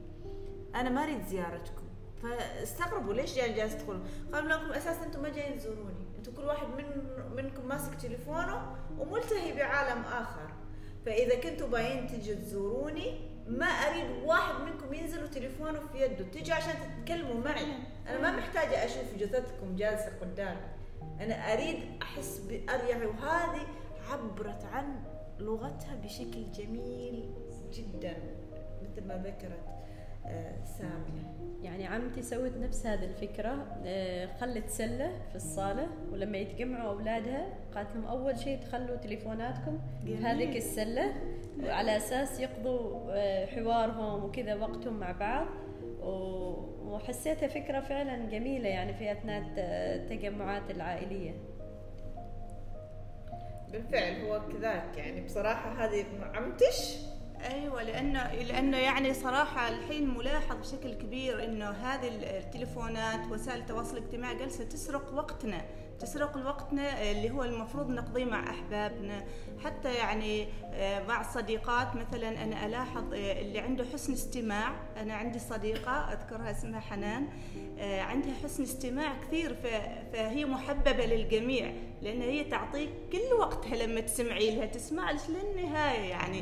أنا ما أريد زيارتكم. فاستغربوا ليش يعني جالس تقولون قالوا لكم أساسا أنتم ما جايين تزوروني. أنتم كل واحد من منكم ماسك تليفونه وملتهي بعالم آخر. فإذا كنتوا باين تجوا تزوروني ما أريد واحد منكم ينزل وتليفونه في يده تجي عشان تتكلموا معي. أنا ما محتاجة أشوف جثثكم جالسة قدامي. أنا أريد أحس باريحيه وهذه عبرت عن لغتها بشكل جميل جدا مثل ما ذكرت. سامية. يعني عمتي سوت نفس هذه الفكرة آه، خلت سلة في الصالة ولما يتجمعوا أولادها قالت لهم أول شيء تخلوا تليفوناتكم جميل. هذيك السلة على أساس يقضوا آه، حوارهم وكذا وقتهم مع بعض. وحسيتها فكرة فعلا جميلة يعني في أثناء الت- التجمعات العائلية. بالفعل هو كذلك يعني. بصراحة هذه عمتش أيوه لأنه لأنه يعني صراحة الحين ملاحظ بشكل كبير إنه هذه التليفونات وسائل التواصل الاجتماعي جالسة تسرق وقتنا. تسرق وقتنا اللي هو المفروض نقضيه مع أحبابنا. حتى يعني آه، مع الصديقات مثلا أنا ألاحظ آه، اللي عنده حسن استماع أنا عندي صديقة أذكرها اسمها حنان آه، عندها حسن استماع كثير فهي محببة للجميع لأن هي تعطيك كل وقتها لما تسمعي لها تسمع للنهاية يعني.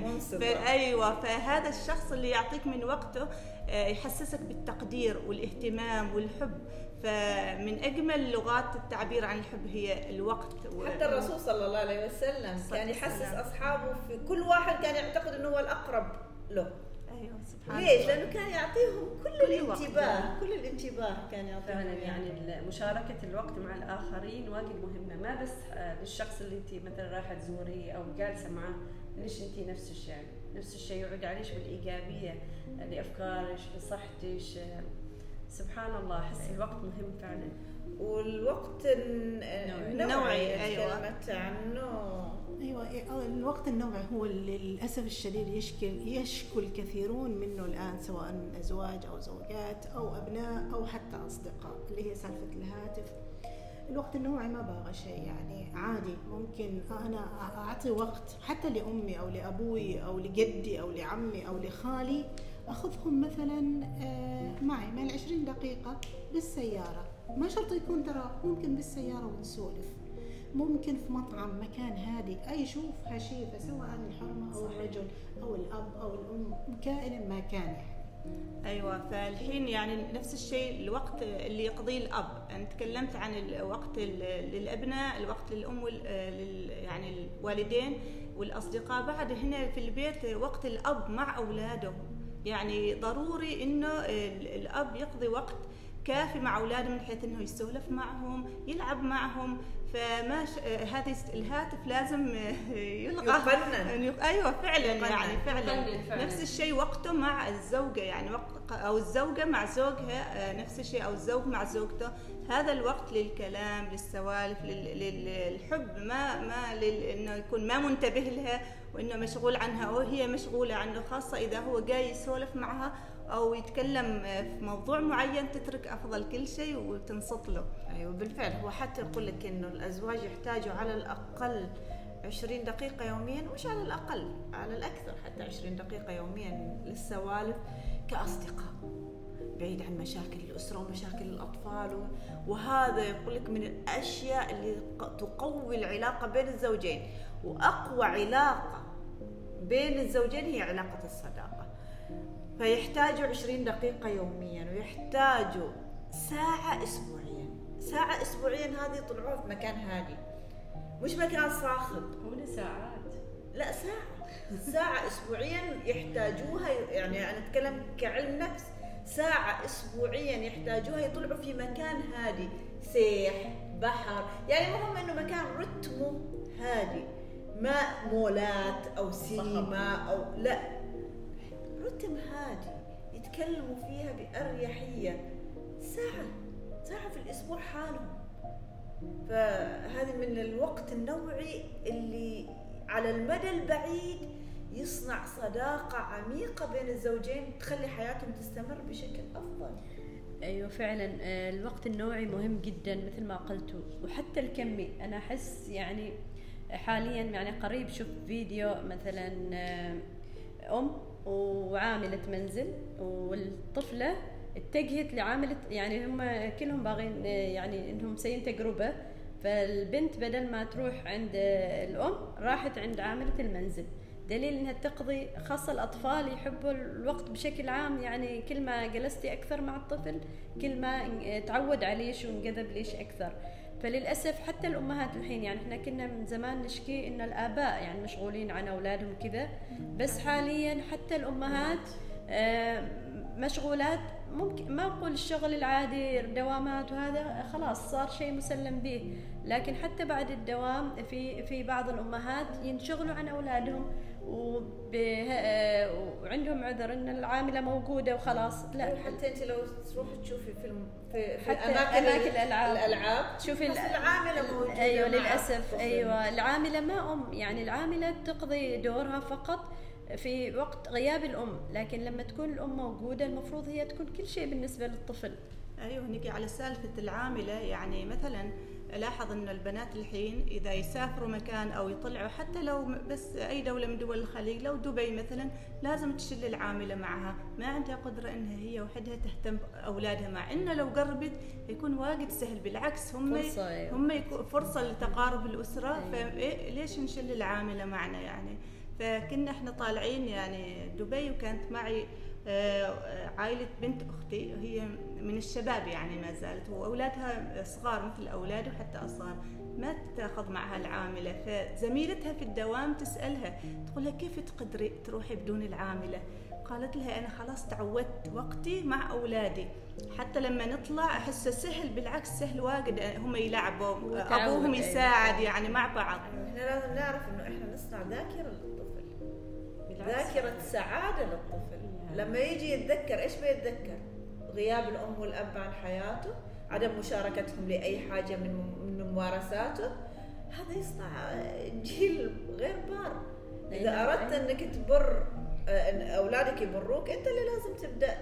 أيوه فهذا الشخص اللي يعطيك من وقته آه، يحسسك بالتقدير والإهتمام والحب. فمن أجمل لغات التعبير عن الحب هي الوقت و- حتى الرسول صلى الله عليه وسلم صلى كان الله عليه يحسس. أصحابه في كل واحد كان يعتقد إنه هو الأقرب له أيوه سبحان ليش؟ الله. لأنه كان يعطيهم كل, كل الانتباه وقت. كل الانتباه كان يعطيهم فعلا إياه. يعني مشاركة الوقت مع الآخرين واجد مهمة ما بس آه، للشخص اللي أنت مثلا رايحة تزوريه أو جالسة معه ليش أنت نفس الشيء نفس الشيء يعود عليش بالإيجابية آه، لأفكارك لصحتك آه، سبحان الله أحس الوقت مهم فعلا. والوقت الن- النوعي، أيوة. تكلمت عنه أيوه إيه، الوقت النوعي هو اللي للأسف الشديد يشكل يشكو الكثيرون منه الآن سواء أزواج أو زوجات أو أبناء أو حتى أصدقاء اللي هي سالفة الهاتف. الوقت النوعي ما باغى شيء يعني عادي. ممكن أنا أعطي وقت حتى لأمي أو لأبوي أو لجدي أو لعمي أو لخالي أخذهم مثلا آه، معي من 20 دقيقة بالسيارة. ما شرط يكون ترى ممكن بالسيارة ونسولف. ممكن في مطعم مكان هادي أي شوفها شيفه سواء الحرمة أو الرجل أو الأب أو الأم كائن ما كان. يعني أيوه فالحين يعني نفس الشيء الوقت اللي يقضيه الأب. أنا تكلمت عن الوقت ال- للأبناء الوقت للأم يعني الوالدين والأصدقاء. بعد هنا في البيت وقت الأب مع أولاده. يعني ضروري إنه ال- الأب يقضي وقت كافي مع أولاده من حيث إنه يسولف معهم يلعب معهم فما ش... هذه الهاتف لازم يلغى يقنن. يق- أيوه فعلا يقنن. يعني فعلا. نفس الشيء وقته مع الزوجة يعني وق- أو الزوجة مع زوجها آه، نفس الشيء أو الزوج مع زوجته هذا الوقت للكلام للسوالف لل- لل- للحب ما ما لل- إنه يكون ما منتبه لها وإنه مشغول عنها أو هي مشغولة عنه خاصة إذا هو جاي يسولف معها أو يتكلم في موضوع معين تترك أفضل كل شيء وتنصت له. أيوه بالفعل. هو حتى يقول لك إنه الأزواج يحتاجوا على الأقل 20 دقيقة يوميا مش على الأقل على الأكثر حتى 20 دقيقة يوميا للسوالف كأصدقاء بعيد عن مشاكل الأسرة ومشاكل الأطفال. وهذا يقول لك من الأشياء اللي تقوي العلاقة بين الزوجين. وأقوى علاقة بين الزوجين هي علاقة الصداقة. فيحتاجوا 20 دقيقة يوميا ويحتاجوا ساعة أسبوعيا. ساعة أسبوعيا هذه يطلعوها في مكان هادي. مش مكان صاخب. هنا ساعات. لا ساعة. ساعة أسبوعيا يحتاجوها يعني أنا أتكلم كعلم نفس. ساعة أسبوعيا يحتاجوها يطلعوا في مكان هادي. سيح بحر. يعني المهم إنه مكان رتمه هادي. ما مولات أو سينما أو لا. رتم هادي يتكلموا فيها بأريحية. ساعة ساعة في الأسبوع حالهم. فهذه من الوقت النوعي اللي على المدى البعيد يصنع صداقة عميقة بين الزوجين تخلي حياتهم تستمر بشكل أفضل. أيوه فعلا. آه، الوقت النوعي مهم جدا مثل ما قلتوا وحتى الكمي أنا أحس يعني حاليا يعني قريب شفت فيديو مثلا آه، أم وعاملة منزل والطفلة اتجهت لعاملة يعني هم كلهم باغين آه، يعني إنهم مسويين تجربة. فالبنت بدل ما تروح عند آه، الأم راحت عند عاملة المنزل. دليل إنها تقضي خاصة الأطفال يحبوا الوقت بشكل عام يعني كل ما جلستي أكثر مع الطفل كل ما تعود عليه شو انجذب ليش أكثر. فللأسف حتى الأمهات الحين يعني إحنا كنا من زمان نشكي إن الآباء يعني مشغولين عن أولادهم كذا بس حاليا حتى الأمهات آه، مشغولات ممكن ما أقول الشغل العادي دوامات وهذا خلاص صار شيء مسلم به. لكن حتى بعد الدوام في في بعض الأمهات ينشغلوا عن أولادهم. وعندهم عذر إن العاملة موجودة وخلاص. لا. حتى أنت لو تروح تشوفي فيلم في, في حتى أماكن, أماكن الألعاب. الألعاب تشوفي بس ال- العاملة موجودة أيوه للأسف. أيوه العاملة ما أم. يعني العاملة تقضي دورها فقط في وقت غياب الأم. لكن لما تكون الأم موجودة المفروض هي تكون كل شيء بالنسبة للطفل. أيوه نجي على سالفة العاملة يعني مثلا ألاحظ أن البنات الحين إذا يسافروا مكان أو يطلعوا حتى لو بس أي دولة من دول الخليج لو دبي مثلا لازم تشيل العاملة معها ما عندها قدرة إنها هي وحدها تهتم باولادها مع إنه لو قربت يكون واجد سهل بالعكس هم فرصة، أيوة. هم فرصة لتقارب الأسرة أيوة. فليش نشيل العاملة معنا يعني فكنا إحنا طالعين يعني دبي وكانت معي عائلة بنت أختي هي من الشباب يعني ما زالت. وأولادها صغار مثل أولادي وحتى أصغر. ما تاخذ معها العاملة فزميلتها في الدوام تسألها تقول لها كيف تقدري تروحي بدون العاملة؟ قالت لها أنا خلاص تعودت وقتي مع أولادي. حتى لما نطلع أحسه سهل بالعكس سهل واجد. هم يلعبوا أبوهم أيوة. يساعد يعني مع بعض. إحنا لازم نعرف إنه إحنا نصنع ذاكرة للطفل. بالعكس. ذاكرة سعادة للطفل. لما يجي يتذكر إيش بيتذكر؟ غياب الأم والأب عن حياته عدم مشاركتهم لأي حاجة من من ممارساته. هذا يصنع جيل غير بار. إذا أردت إنك تبر آه، إن أولادك يبروك أنت اللي لازم تبدأ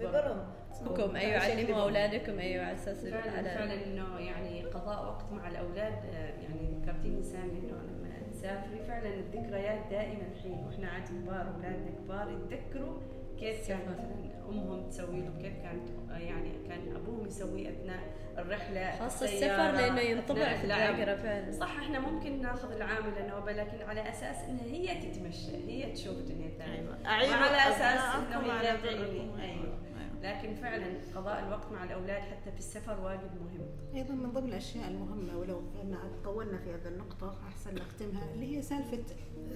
ببرهم. بكم أيوه علموا أولادكم أيوه على أساس فعلا على فعلا إنه يعني قضاء وقت مع الأولاد آه، يعني ذكرتيني سامي إنه لما تسافري فعلا الذكريات دائما حين وإحنا عاد كبار أولادنا كبار يتذكروا كيف كان مثلا أمهم تسوي له؟ كيف كانت يعني كان أبوهم يسوي أثناء الرحلة خاصة السفر لأنه ينطبع في اللعب. الذاكرة فعلا. صح إحنا ممكن ناخذ العامله نوبه لكن على أساس انها هي تتمشى هي تشوف دنيا ثانية. أعينوا وعلى أساس إنه على هي. تعيني أيوه. لكن فعلا قضاء الوقت مع الأولاد حتى في السفر واجد مهم. أيضا من ضمن الأشياء المهمة ولو أن طولنا في هذه النقطة أحسن نختمها اللي هي سالفة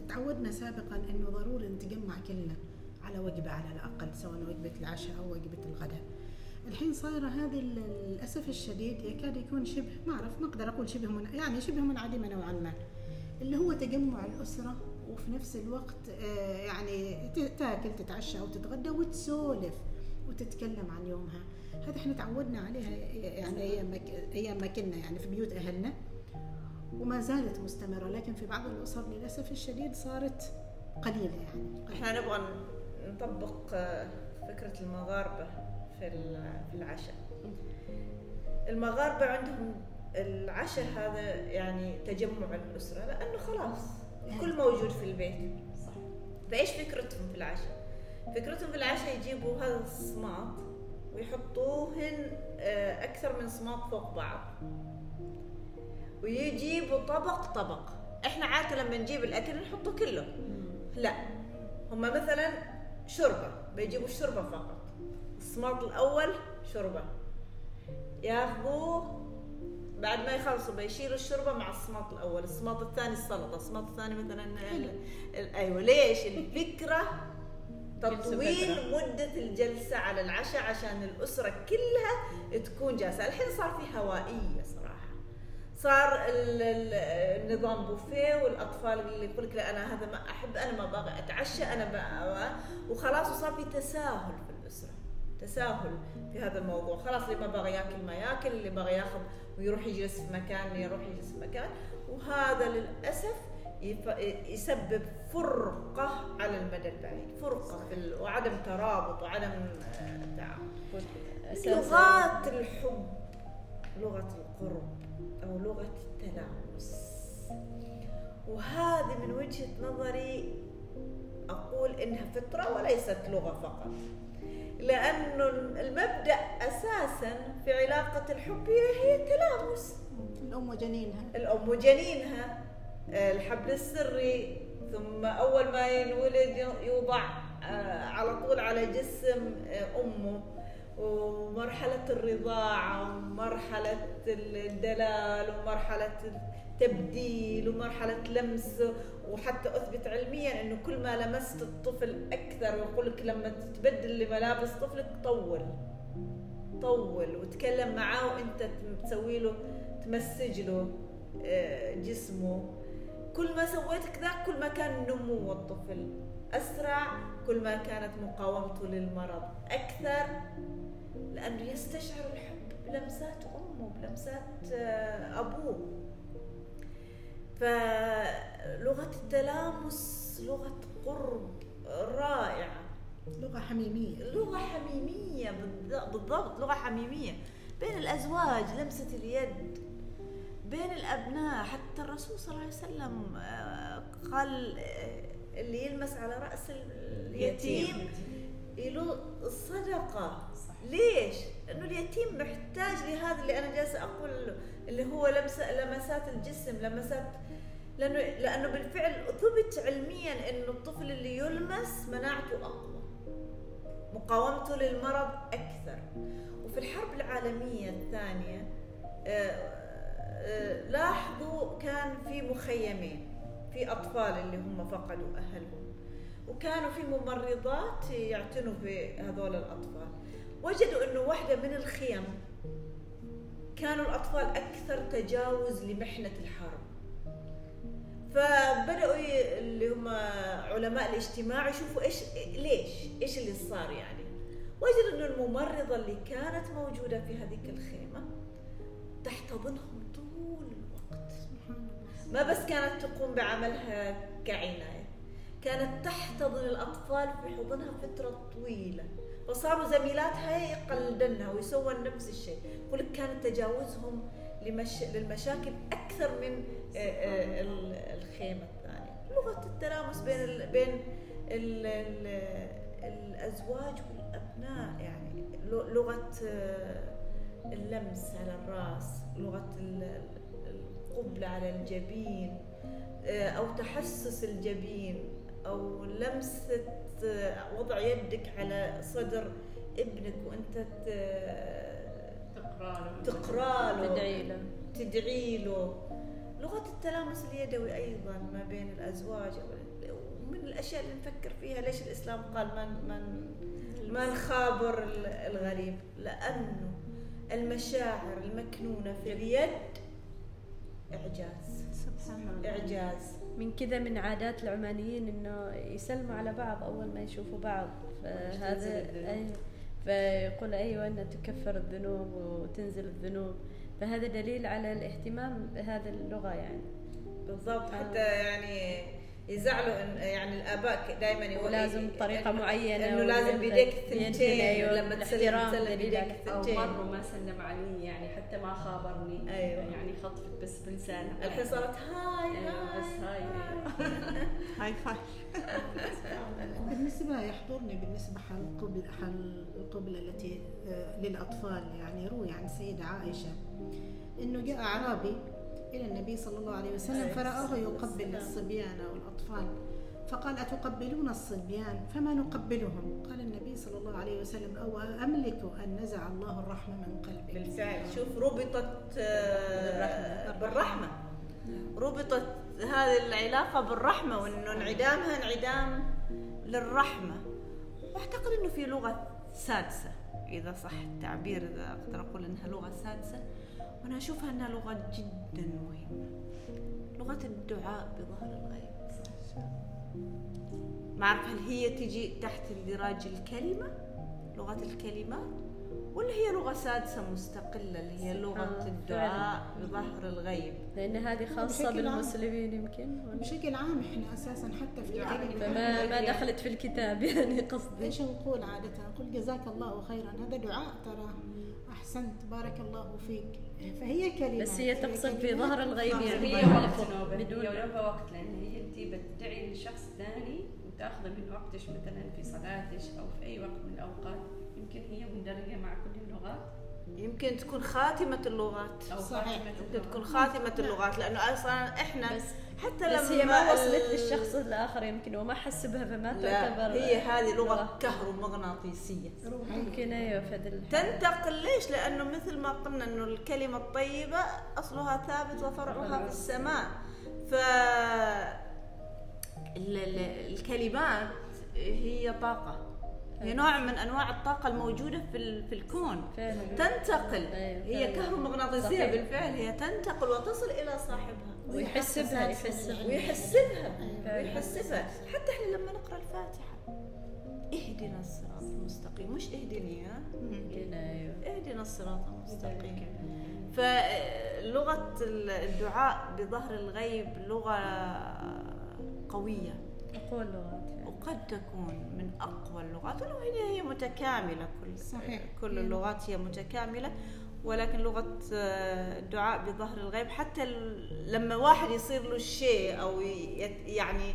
تعودنا سابقا إنه ضروري نتجمع كلنا. على وجبة على الأقل سواء وجبة العشاء أو وجبة الغداء. الحين صايرة هذه للأسف الشديد يكاد يكون شبه ما أعرف ما أقدر أقول شبه من يعني شبه منعدمة نوعا ما. اللي هو تجمع الأسرة وفي نفس الوقت آه، يعني تاكل تتعشى أو تتغدى وتسولف وتتكلم عن يومها. هذا إحنا تعودنا عليها يعني أيام أيام ما كنا يعني في بيوت أهلنا وما زالت مستمرة لكن في بعض الأسر للأسف الشديد صارت قليلة يعني إحنا نبغى نطبق آه، فكرة المغاربة في ال- في العشاء. المغاربة عندهم العشاء هذا يعني تجمع الأسرة لأنه خلاص الكل موجود في البيت. صح. فإيش فكرتهم في العشاء؟ فكرتهم في العشاء يجيبوا هذا الصماط ويحطوهن آه، أكثر من صماط فوق بعض. ويجيبوا طبق طبق. إحنا عادة لما نجيب الأكل نحطه كله. لا. هم مثلا شوربة بيجيبوا الشوربه فقط. الصماط الأول شوربة. ياخذوه بعد ما يخلصوا بيشيلوا الشوربة مع الصماط الأول. الصماط الثاني السلطة الصماط الثاني مثلا ال- ال- أيوه ليش؟ الفكرة تطويل مدة الجلسة على العشاء عشان الأسرة كلها تكون جالسة. الحين صار في هوائية صراحة صار ال- ال- النظام بوفيه والأطفال اللي يقول لك لا أنا هذا ما أحب أنا ما بغى أتعشى أنا بقى وخلاص وصار في تساهل في الأسرة. تساهل في هذا الموضوع. خلاص اللي ما بغى ياكل ما ياكل اللي بغى ياخذ ويروح يجلس في مكان يروح يجلس في مكان. وهذا للأسف يف- يسبب فرقة على المدى البعيد. فرقة في. وعدم ترابط وعدم آه، تعاون. لغات الحب لغة القرب. أو لغة التلامس وهذه من وجهة نظري أقول إنها فطرة وليست لغة فقط. لأنه المبدأ أساسا في علاقة الحب هي التلامس الأم وجنينها. الأم وجنينها الحبل السري ثم أول ما ينولد يوضع آه، على طول على جسم آه، أمه. ومرحلة الرضاعة ومرحلة الدلال ومرحلة التبديل ومرحلة لمس وحتى أثبت علميا أنه كل ما لمست الطفل أكثر ويقول لك لما تبدل لملابس طفلك طول طول وتكلم معاه وأنت تسوي له تمسج له آه، جسمه. كل ما سويت كذا كل ما كان نمو الطفل أسرع كل ما كانت مقاومته للمرض أكثر. لأنه يستشعر الحب بلمسات أمه بلمسات آه، أبوه. فلغة التلامس لغة قرب رائعة. لغة حميمية. لغة حميمية بالض- بالضبط لغة حميمية. بين الأزواج لمسة اليد. بين الأبناء حتى الرسول صلى الله عليه وسلم آه، قال آه، اللي يلمس على رأس اليتيم. له الصدقة ليش؟ لأنه اليتيم محتاج لهذا اللي أنا جالسة أقول له، اللي هو لمس لمسات الجسم لمسات لأنه لأنه بالفعل ثبت علميا إنه الطفل اللي يلمس مناعته أقوى مقاومته للمرض أكثر وفي الحرب العالمية الثانية آه، آه، لاحظوا كان في مخيمين في أطفال اللي هم فقدوا أهلهم وكانوا في ممرضات يعتنوا بهذول الأطفال. وجدوا أنه واحدة من الخيم كانوا الأطفال أكثر تجاوز لمحنة الحرب. فبدأوا ي- اللي هم علماء الاجتماع يشوفوا إيش ليش؟ إيش اللي صار يعني؟ وجد أن الممرضة اللي كانت موجودة في هذيك الخيمة تحتضنهم طول الوقت. ما بس كانت تقوم بعملها كعناية. كانت تحتضن الأطفال في حضنها فترة طويلة فصاروا زميلاتها يقلدنها ويسوون نفس الشيء. يقول كان تجاوزهم لمش... للمشاكل أكثر من آه، آه، ال- الخيمة الثانية. لغة التلامس بين ال... بين ال... ال... الأزواج والأبناء يعني لغة آه، اللمس على الرأس لغة ال- القبلة على الجبين أو تحسس الجبين. أو لمسة آه، وضع يدك على صدر ابنك وأنت ت- تقرا له تقرا له تدعي له تدعي له لغة التلامس اليدوي أيضا ما بين الأزواج ومن الأشياء اللي نفكر فيها ليش الإسلام قال ما ما ما نخابر ال- الغريب؟ لأنه المشاعر المكنونة في اليد إعجاز. سبحان الله. إعجاز. من كذا من عادات العمانيين إنه يسلموا على بعض أول ما يشوفوا بعض. فهذا. أي فيقول أيوه إنها تكفر الذنوب وتنزل الذنوب. فهذا دليل على الاهتمام بهذه اللغة يعني. بالضبط. حتى يعني يزعلوا إن يعني الآباء دائما يقولوا ولازم بطريقه معينة إنه لازم بيديك بينتهي، ثنتين أيوة، لما تسلم تسلم بيديك على- أو مرة ما سلم علي يعني حتى ما خابرني. أيوة. يعني خطفت بس بلسانه. الحين صارت هاي أيوه بس هاي. هاي هاي فاي بالنسبة يحضرني بالنسبة حال القبل حال القبلة التي آه، للأطفال يعني روي عن السيدة عائشة إنه جاء أعرابي إلى النبي صلى الله عليه وسلم فرآه يقبل الصبيان أو الأطفال فقال أتقبلون الصبيان؟ فما نقبلهم؟ قال النبي صلى الله عليه وسلم أو أملك أن نزع الله الرحمة من قلبك. بالفعل. شوف ربطت آه، بالرحمة. ربطت هذه العلاقة بالرحمة وإنه انعدامها انعدام للرحمة. وأعتقد إنه في لغة سادسة إذا صح التعبير إذا أقدر أقول إنها لغة سادسة. وأنا أشوفها إنها لغة جدا مهمة. لغة الدعاء بظهر الغيب. ما أعرف هل هي تجي تحت اندراج الكلمة لغة الكلمات ولا هي لغة سادسة مستقلة اللي هي لغة آه، الدعاء بظهر الغيب. لأن هذه عام. بالمسلمين يمكن. بشكل عام إحنا أساسا حتى في فما ما دخلت في الكتاب يعني قصدي. إيش نقول عادة؟ نقول جزاك الله خيرا. هذا دعاء ترى. أحسنت. بارك الله فيك. فهي كلمة بس هي تقصد في ظهر الغيب هي يعني هي وقت بدون هي ولها وقت لأن هي أنت بتدعي لشخص ثاني وتأخذه من وقتش مثلا في صلاتش أو في أي وقت من الأوقات. يمكن هي مندرجة مع كل اللغات. يمكن تكون خاتمة اللغات. أو صحيح. خاتمة يمكن تكون. خاتمة اللغات لأنه أصلا إحنا بس حتى لما بس هي ما وصلت ال- للشخص الآخر يمكن وما حس بها فما تعتبر هي هذه لغة كهرومغناطيسية ممكن أيوه في. تنتقل ليش؟ لأنه مثل ما قلنا إنه الكلمة الطيبة أصلها ثابت وفرعها في السماء. ف ال- ال- الكلمات هي طاقة. هي نوع من أنواع الطاقة الموجودة في في الكون. فعلا. تنتقل. أيوة، هي صحيح. بالفعل. هي تنتقل وتصل إلى صاحبها. ويحس بها يحس بها ويحس بها ويحس بها حتى إحنا لما نقرأ الفاتحة. اهدنا الصراط المستقيم. مش اهدني ها؟ ممكن أيوه. اهدنا الصراط المستقيم. فلغه الدعاء بظهر الغيب لغة قوية. أقوى اللغات فعلا. وقد تكون من أقوى اللغات. ولو هي هي متكاملة كل صحيح. كل اللغات هي متكاملة. ولكن لغة آه، الدعاء بظهر الغيب. حتى لما واحد يصير له شيء أو ي- يعني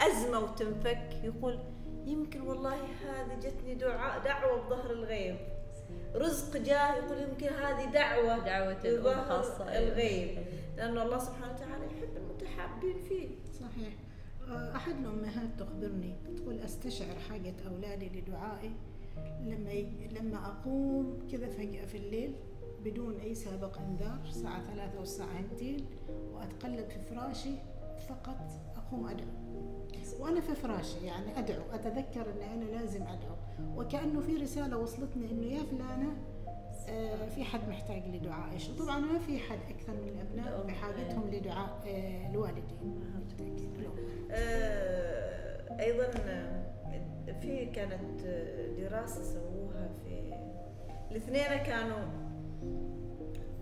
أزمة وتنفك يقول يمكن والله هذه جتني دعاء دعوة بظهر الغيب. رزق جاه يقول يمكن هذه دعوة دعوة الأم بظهر خاصة أيوة. الغيب. لأن الله سبحانه وتعالى يحب المتحابين فيه. صحيح. آه، أحد الأمهات تخبرني تقول أستشعر حاجة أولادي لدعائي. لما ي... لما أقوم كذا فجأة في الليل بدون أي سابق إنذار الساعة ثلاثة والساعة هنتين وأتقلب في فراشي فقط أقوم أدعو. وأنا في فراشي يعني أدعو أتذكر أن أنا لازم أدعو. وكأنه في رسالة وصلتني أنه يا فلانة آه، في حد محتاج لدعائش وطبعا ما في حد أكثر من الأبناء بحاجتهم لدعاء آه، الوالدين. بالتأكيد. آه، أيضا آه، في كانت دراسة سووها في الاثنين كانوا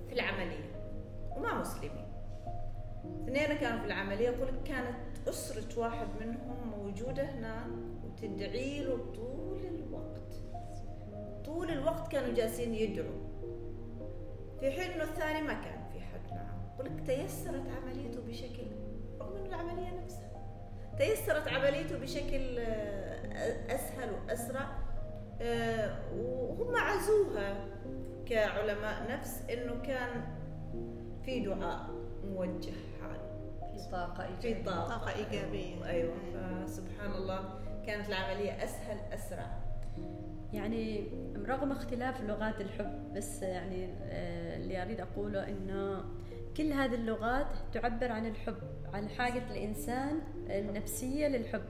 في العملية وما مسلمين. اثنين كانوا في العملية يقول كانت أسرة واحد منهم موجودة هناك وتدعي له طول الوقت. طول الوقت كانوا جالسين يدعوا. في حين إنه الثاني ما كان في حد معه يقول لك تيسرت عمليته بشكل رغم إنه العملية نفسها تيسرت عمليته بشكل آه، أسهل وأسرع آه، وهم عزوها كعلماء نفس إنه كان في دعاء موجه في طاقة في إيجابية طاقة. طاقة إيجابية. أيوه فسبحان الله كانت العملية أسهل أسرع. يعني رغم اختلاف لغات الحب بس يعني آه، اللي أريد أقوله إنه كل هذه اللغات تعبر عن الحب عن حاجة الإنسان النفسية للحب.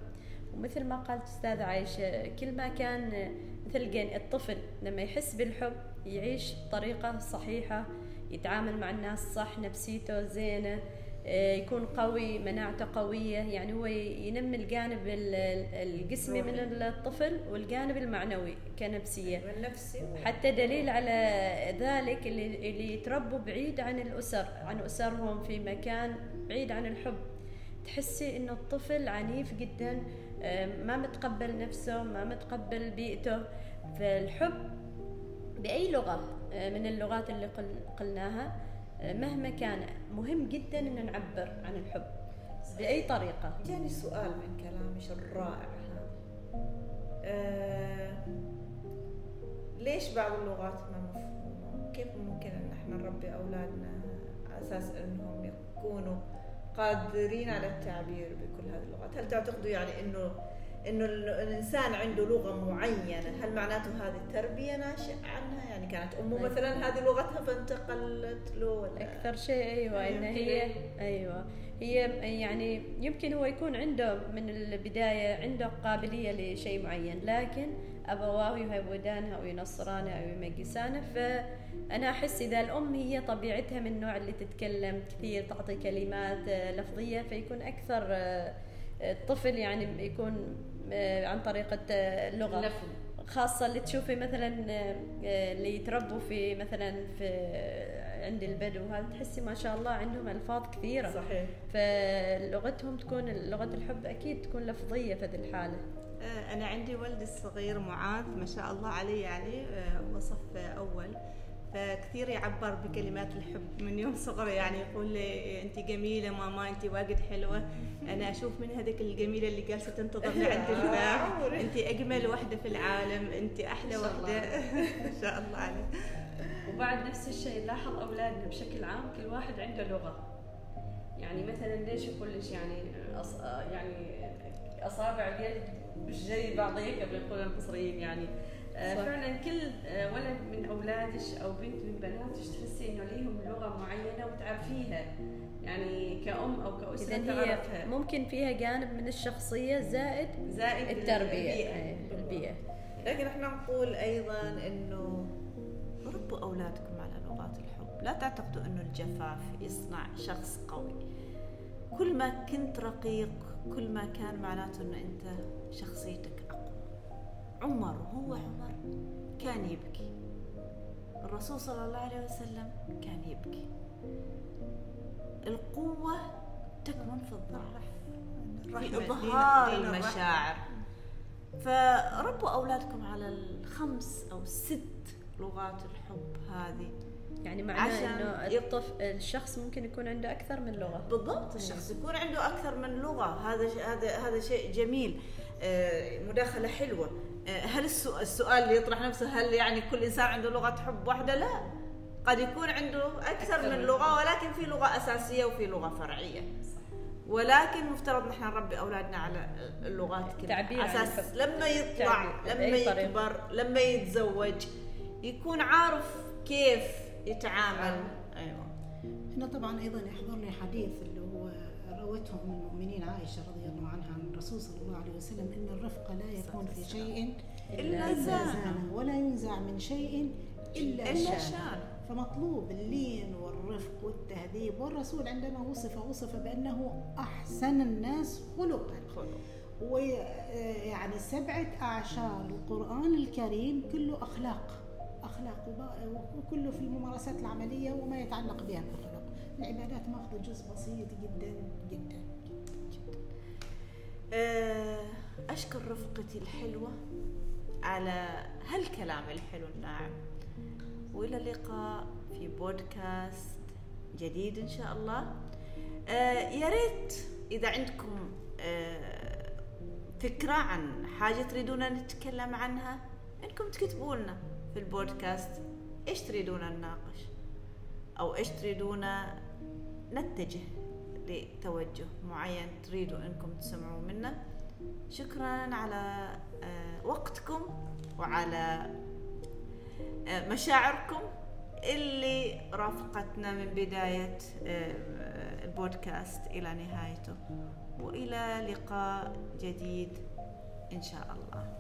ومثل ما قالت أستاذة عايشة كل ما كان مثل الطفل لما يحس بالحب يعيش بطريقة صحيحة يتعامل مع الناس صح نفسيته زينة يكون قوي مناعته قوية. يعني هو ينمي الجانب ال- ال- الجسمي من الطفل والجانب المعنوي كنفسية. والنفسي. حتى دليل على ذلك اللي اللي يتربوا بعيد عن الأسر عن أسرهم في مكان بعيد عن الحب. تحسي إنه الطفل عنيف جدا آه، ما متقبل نفسه ما متقبل بيئته. فالحب بأي لغة آه، من اللغات اللي قل- قلناها. آه، مهما كان مهم جدا إن نعبر عن الحب بأي طريقة جاني سؤال من كلامك الرائع هذا آه ليش بعض اللغات ما مفهومة؟ كيف ممكن إن إحنا نربي أولادنا على أساس إنهم يكونوا قادرين على التعبير بكل هذه اللغات؟ هل تعتقدوا يعني إنه إنه ال- الإنسان عنده لغة معينة. هل معناته هذه تربيه ناشئة عنها؟ يعني كانت أمه أيوة. مثلا هذه لغتها فانتقلت له ولا؟ أكثر شيء أيوه إن هي أيوه. هي يعني يمكن هو يكون عنده من البداية عنده قابلية لشيء معين لكن أبواه يهودانها أو ينصرانها أو يمجسانها فأنا أحس إذا الأم هي طبيعتها من النوع اللي تتكلم كثير تعطي كلمات لفظية فيكون أكثر آه، الطفل يعني يكون عن طريقه آه، اللغة. خاصة اللي تشوفي مثلا آه، آه، اللي يتربوا في مثلا في عند البدو هذا تحسي ما شاء الله عندهم ألفاظ كثيرة. صحيح. فلغتهم تكون لغة الحب أكيد تكون لفظية في هذه الحالة. آه، أنا عندي ولدي الصغير معاذ ما شاء الله عليه يعني آه، هو صف أول. فكثير يعبر بكلمات الحب. من يوم صغره يعني يقول لي انت جميلة ماما انت واجد حلوة. أنا أشوف من هذيك الجميلة اللي جالسة تنتظرني عند الباب. انت أجمل وحدة في العالم. انت أحلى. وحدة. ما شاء الله عليك. وبعد نفس الشيء نلاحظ أولادنا بشكل عام كل واحد عنده لغة. يعني مثلا ليش يقول لك يعني أص... يعني أصابع اليد مش زي بعضيها قبل يقول المصريين يعني. فعلا كل آه، ولد من اولادك أو بنت من بناتك تحسي إنه ليهم لغة معينة وتعرفيها. يعني كأم أو كأسرة إذا هي تعرفها. ممكن فيها جانب من الشخصية زائد زائد التربية. البيئة. أي، البيئة. لكن إحنا نقول أيضا إنه ربوا أولادكم على لغات الحب. لا تعتقدوا أنه الجفاف يصنع شخص قوي. كل ما كنت رقيق كل ما كان معناته أنه أنت شخصيتك عمر هو عمر كان يبكي. الرسول صلى الله عليه وسلم كان يبكي. القوة تكمن في الضعف في إظهار. المشاعر. فربوا أولادكم على الخمس أو ست لغات الحب هذه. يعني معناه يب- الطفل الشخص ممكن يكون عنده أكثر من لغة. بالضبط الشخص يكون عنده أكثر من لغة. هذا ش- هذا هذا شيء جميل. آه، مداخلة حلوة. آه، هل السؤال, اللي يطرح نفسه هل يعني كل إنسان عنده لغة حب واحدة؟ لا. قد يكون عنده أكثر من لغة ولكن في لغة أساسية وفي لغة فرعية. ولكن مفترض نحن نربي أولادنا على اللغات عن أساس. لما يطلع تعبير. لما. يكبر لما يتزوج يكون عارف كيف يتعامل. أيوه. هنا طبعا أيضا يحضرني حديث اللي هو روته ام المؤمنين عائشة رضي الله عنها. عن الرسول صلى الله عليه وسلم إن الرفق لا يكون في شيء إلا إلا زانه. ولا ينزع من شيء إلا إلا شانه شان فمطلوب اللين والرفق والتهذيب والرسول عندما وصف وصف بأنه أحسن الناس خلقا. خلق. ويعني سبعة أعشار القرآن الكريم كله أخلاق. أخلاق وكله في الممارسات العملية وما يتعلق بها بالخلق. العبادات ماخذ جزء بسيط جدا جدا. أشكر رفقتي الحلوة على هالكلام الحلو الناعم. وإلى اللقاء في بودكاست جديد إن شاء الله. آه، يا ريت إذا عندكم آه، فكرة عن حاجة تريدون نتكلم عنها إنكم تكتبوا لنا في البودكاست إيش تريدون نناقش أو إيش تريدون نتجه. لتوجه معين تريدوا إنكم تسمعوا منه. شكرا على آه، وقتكم وعلى آه، مشاعركم اللي رافقتنا من بداية آه، البودكاست إلى نهايته. وإلى لقاء جديد إن شاء الله.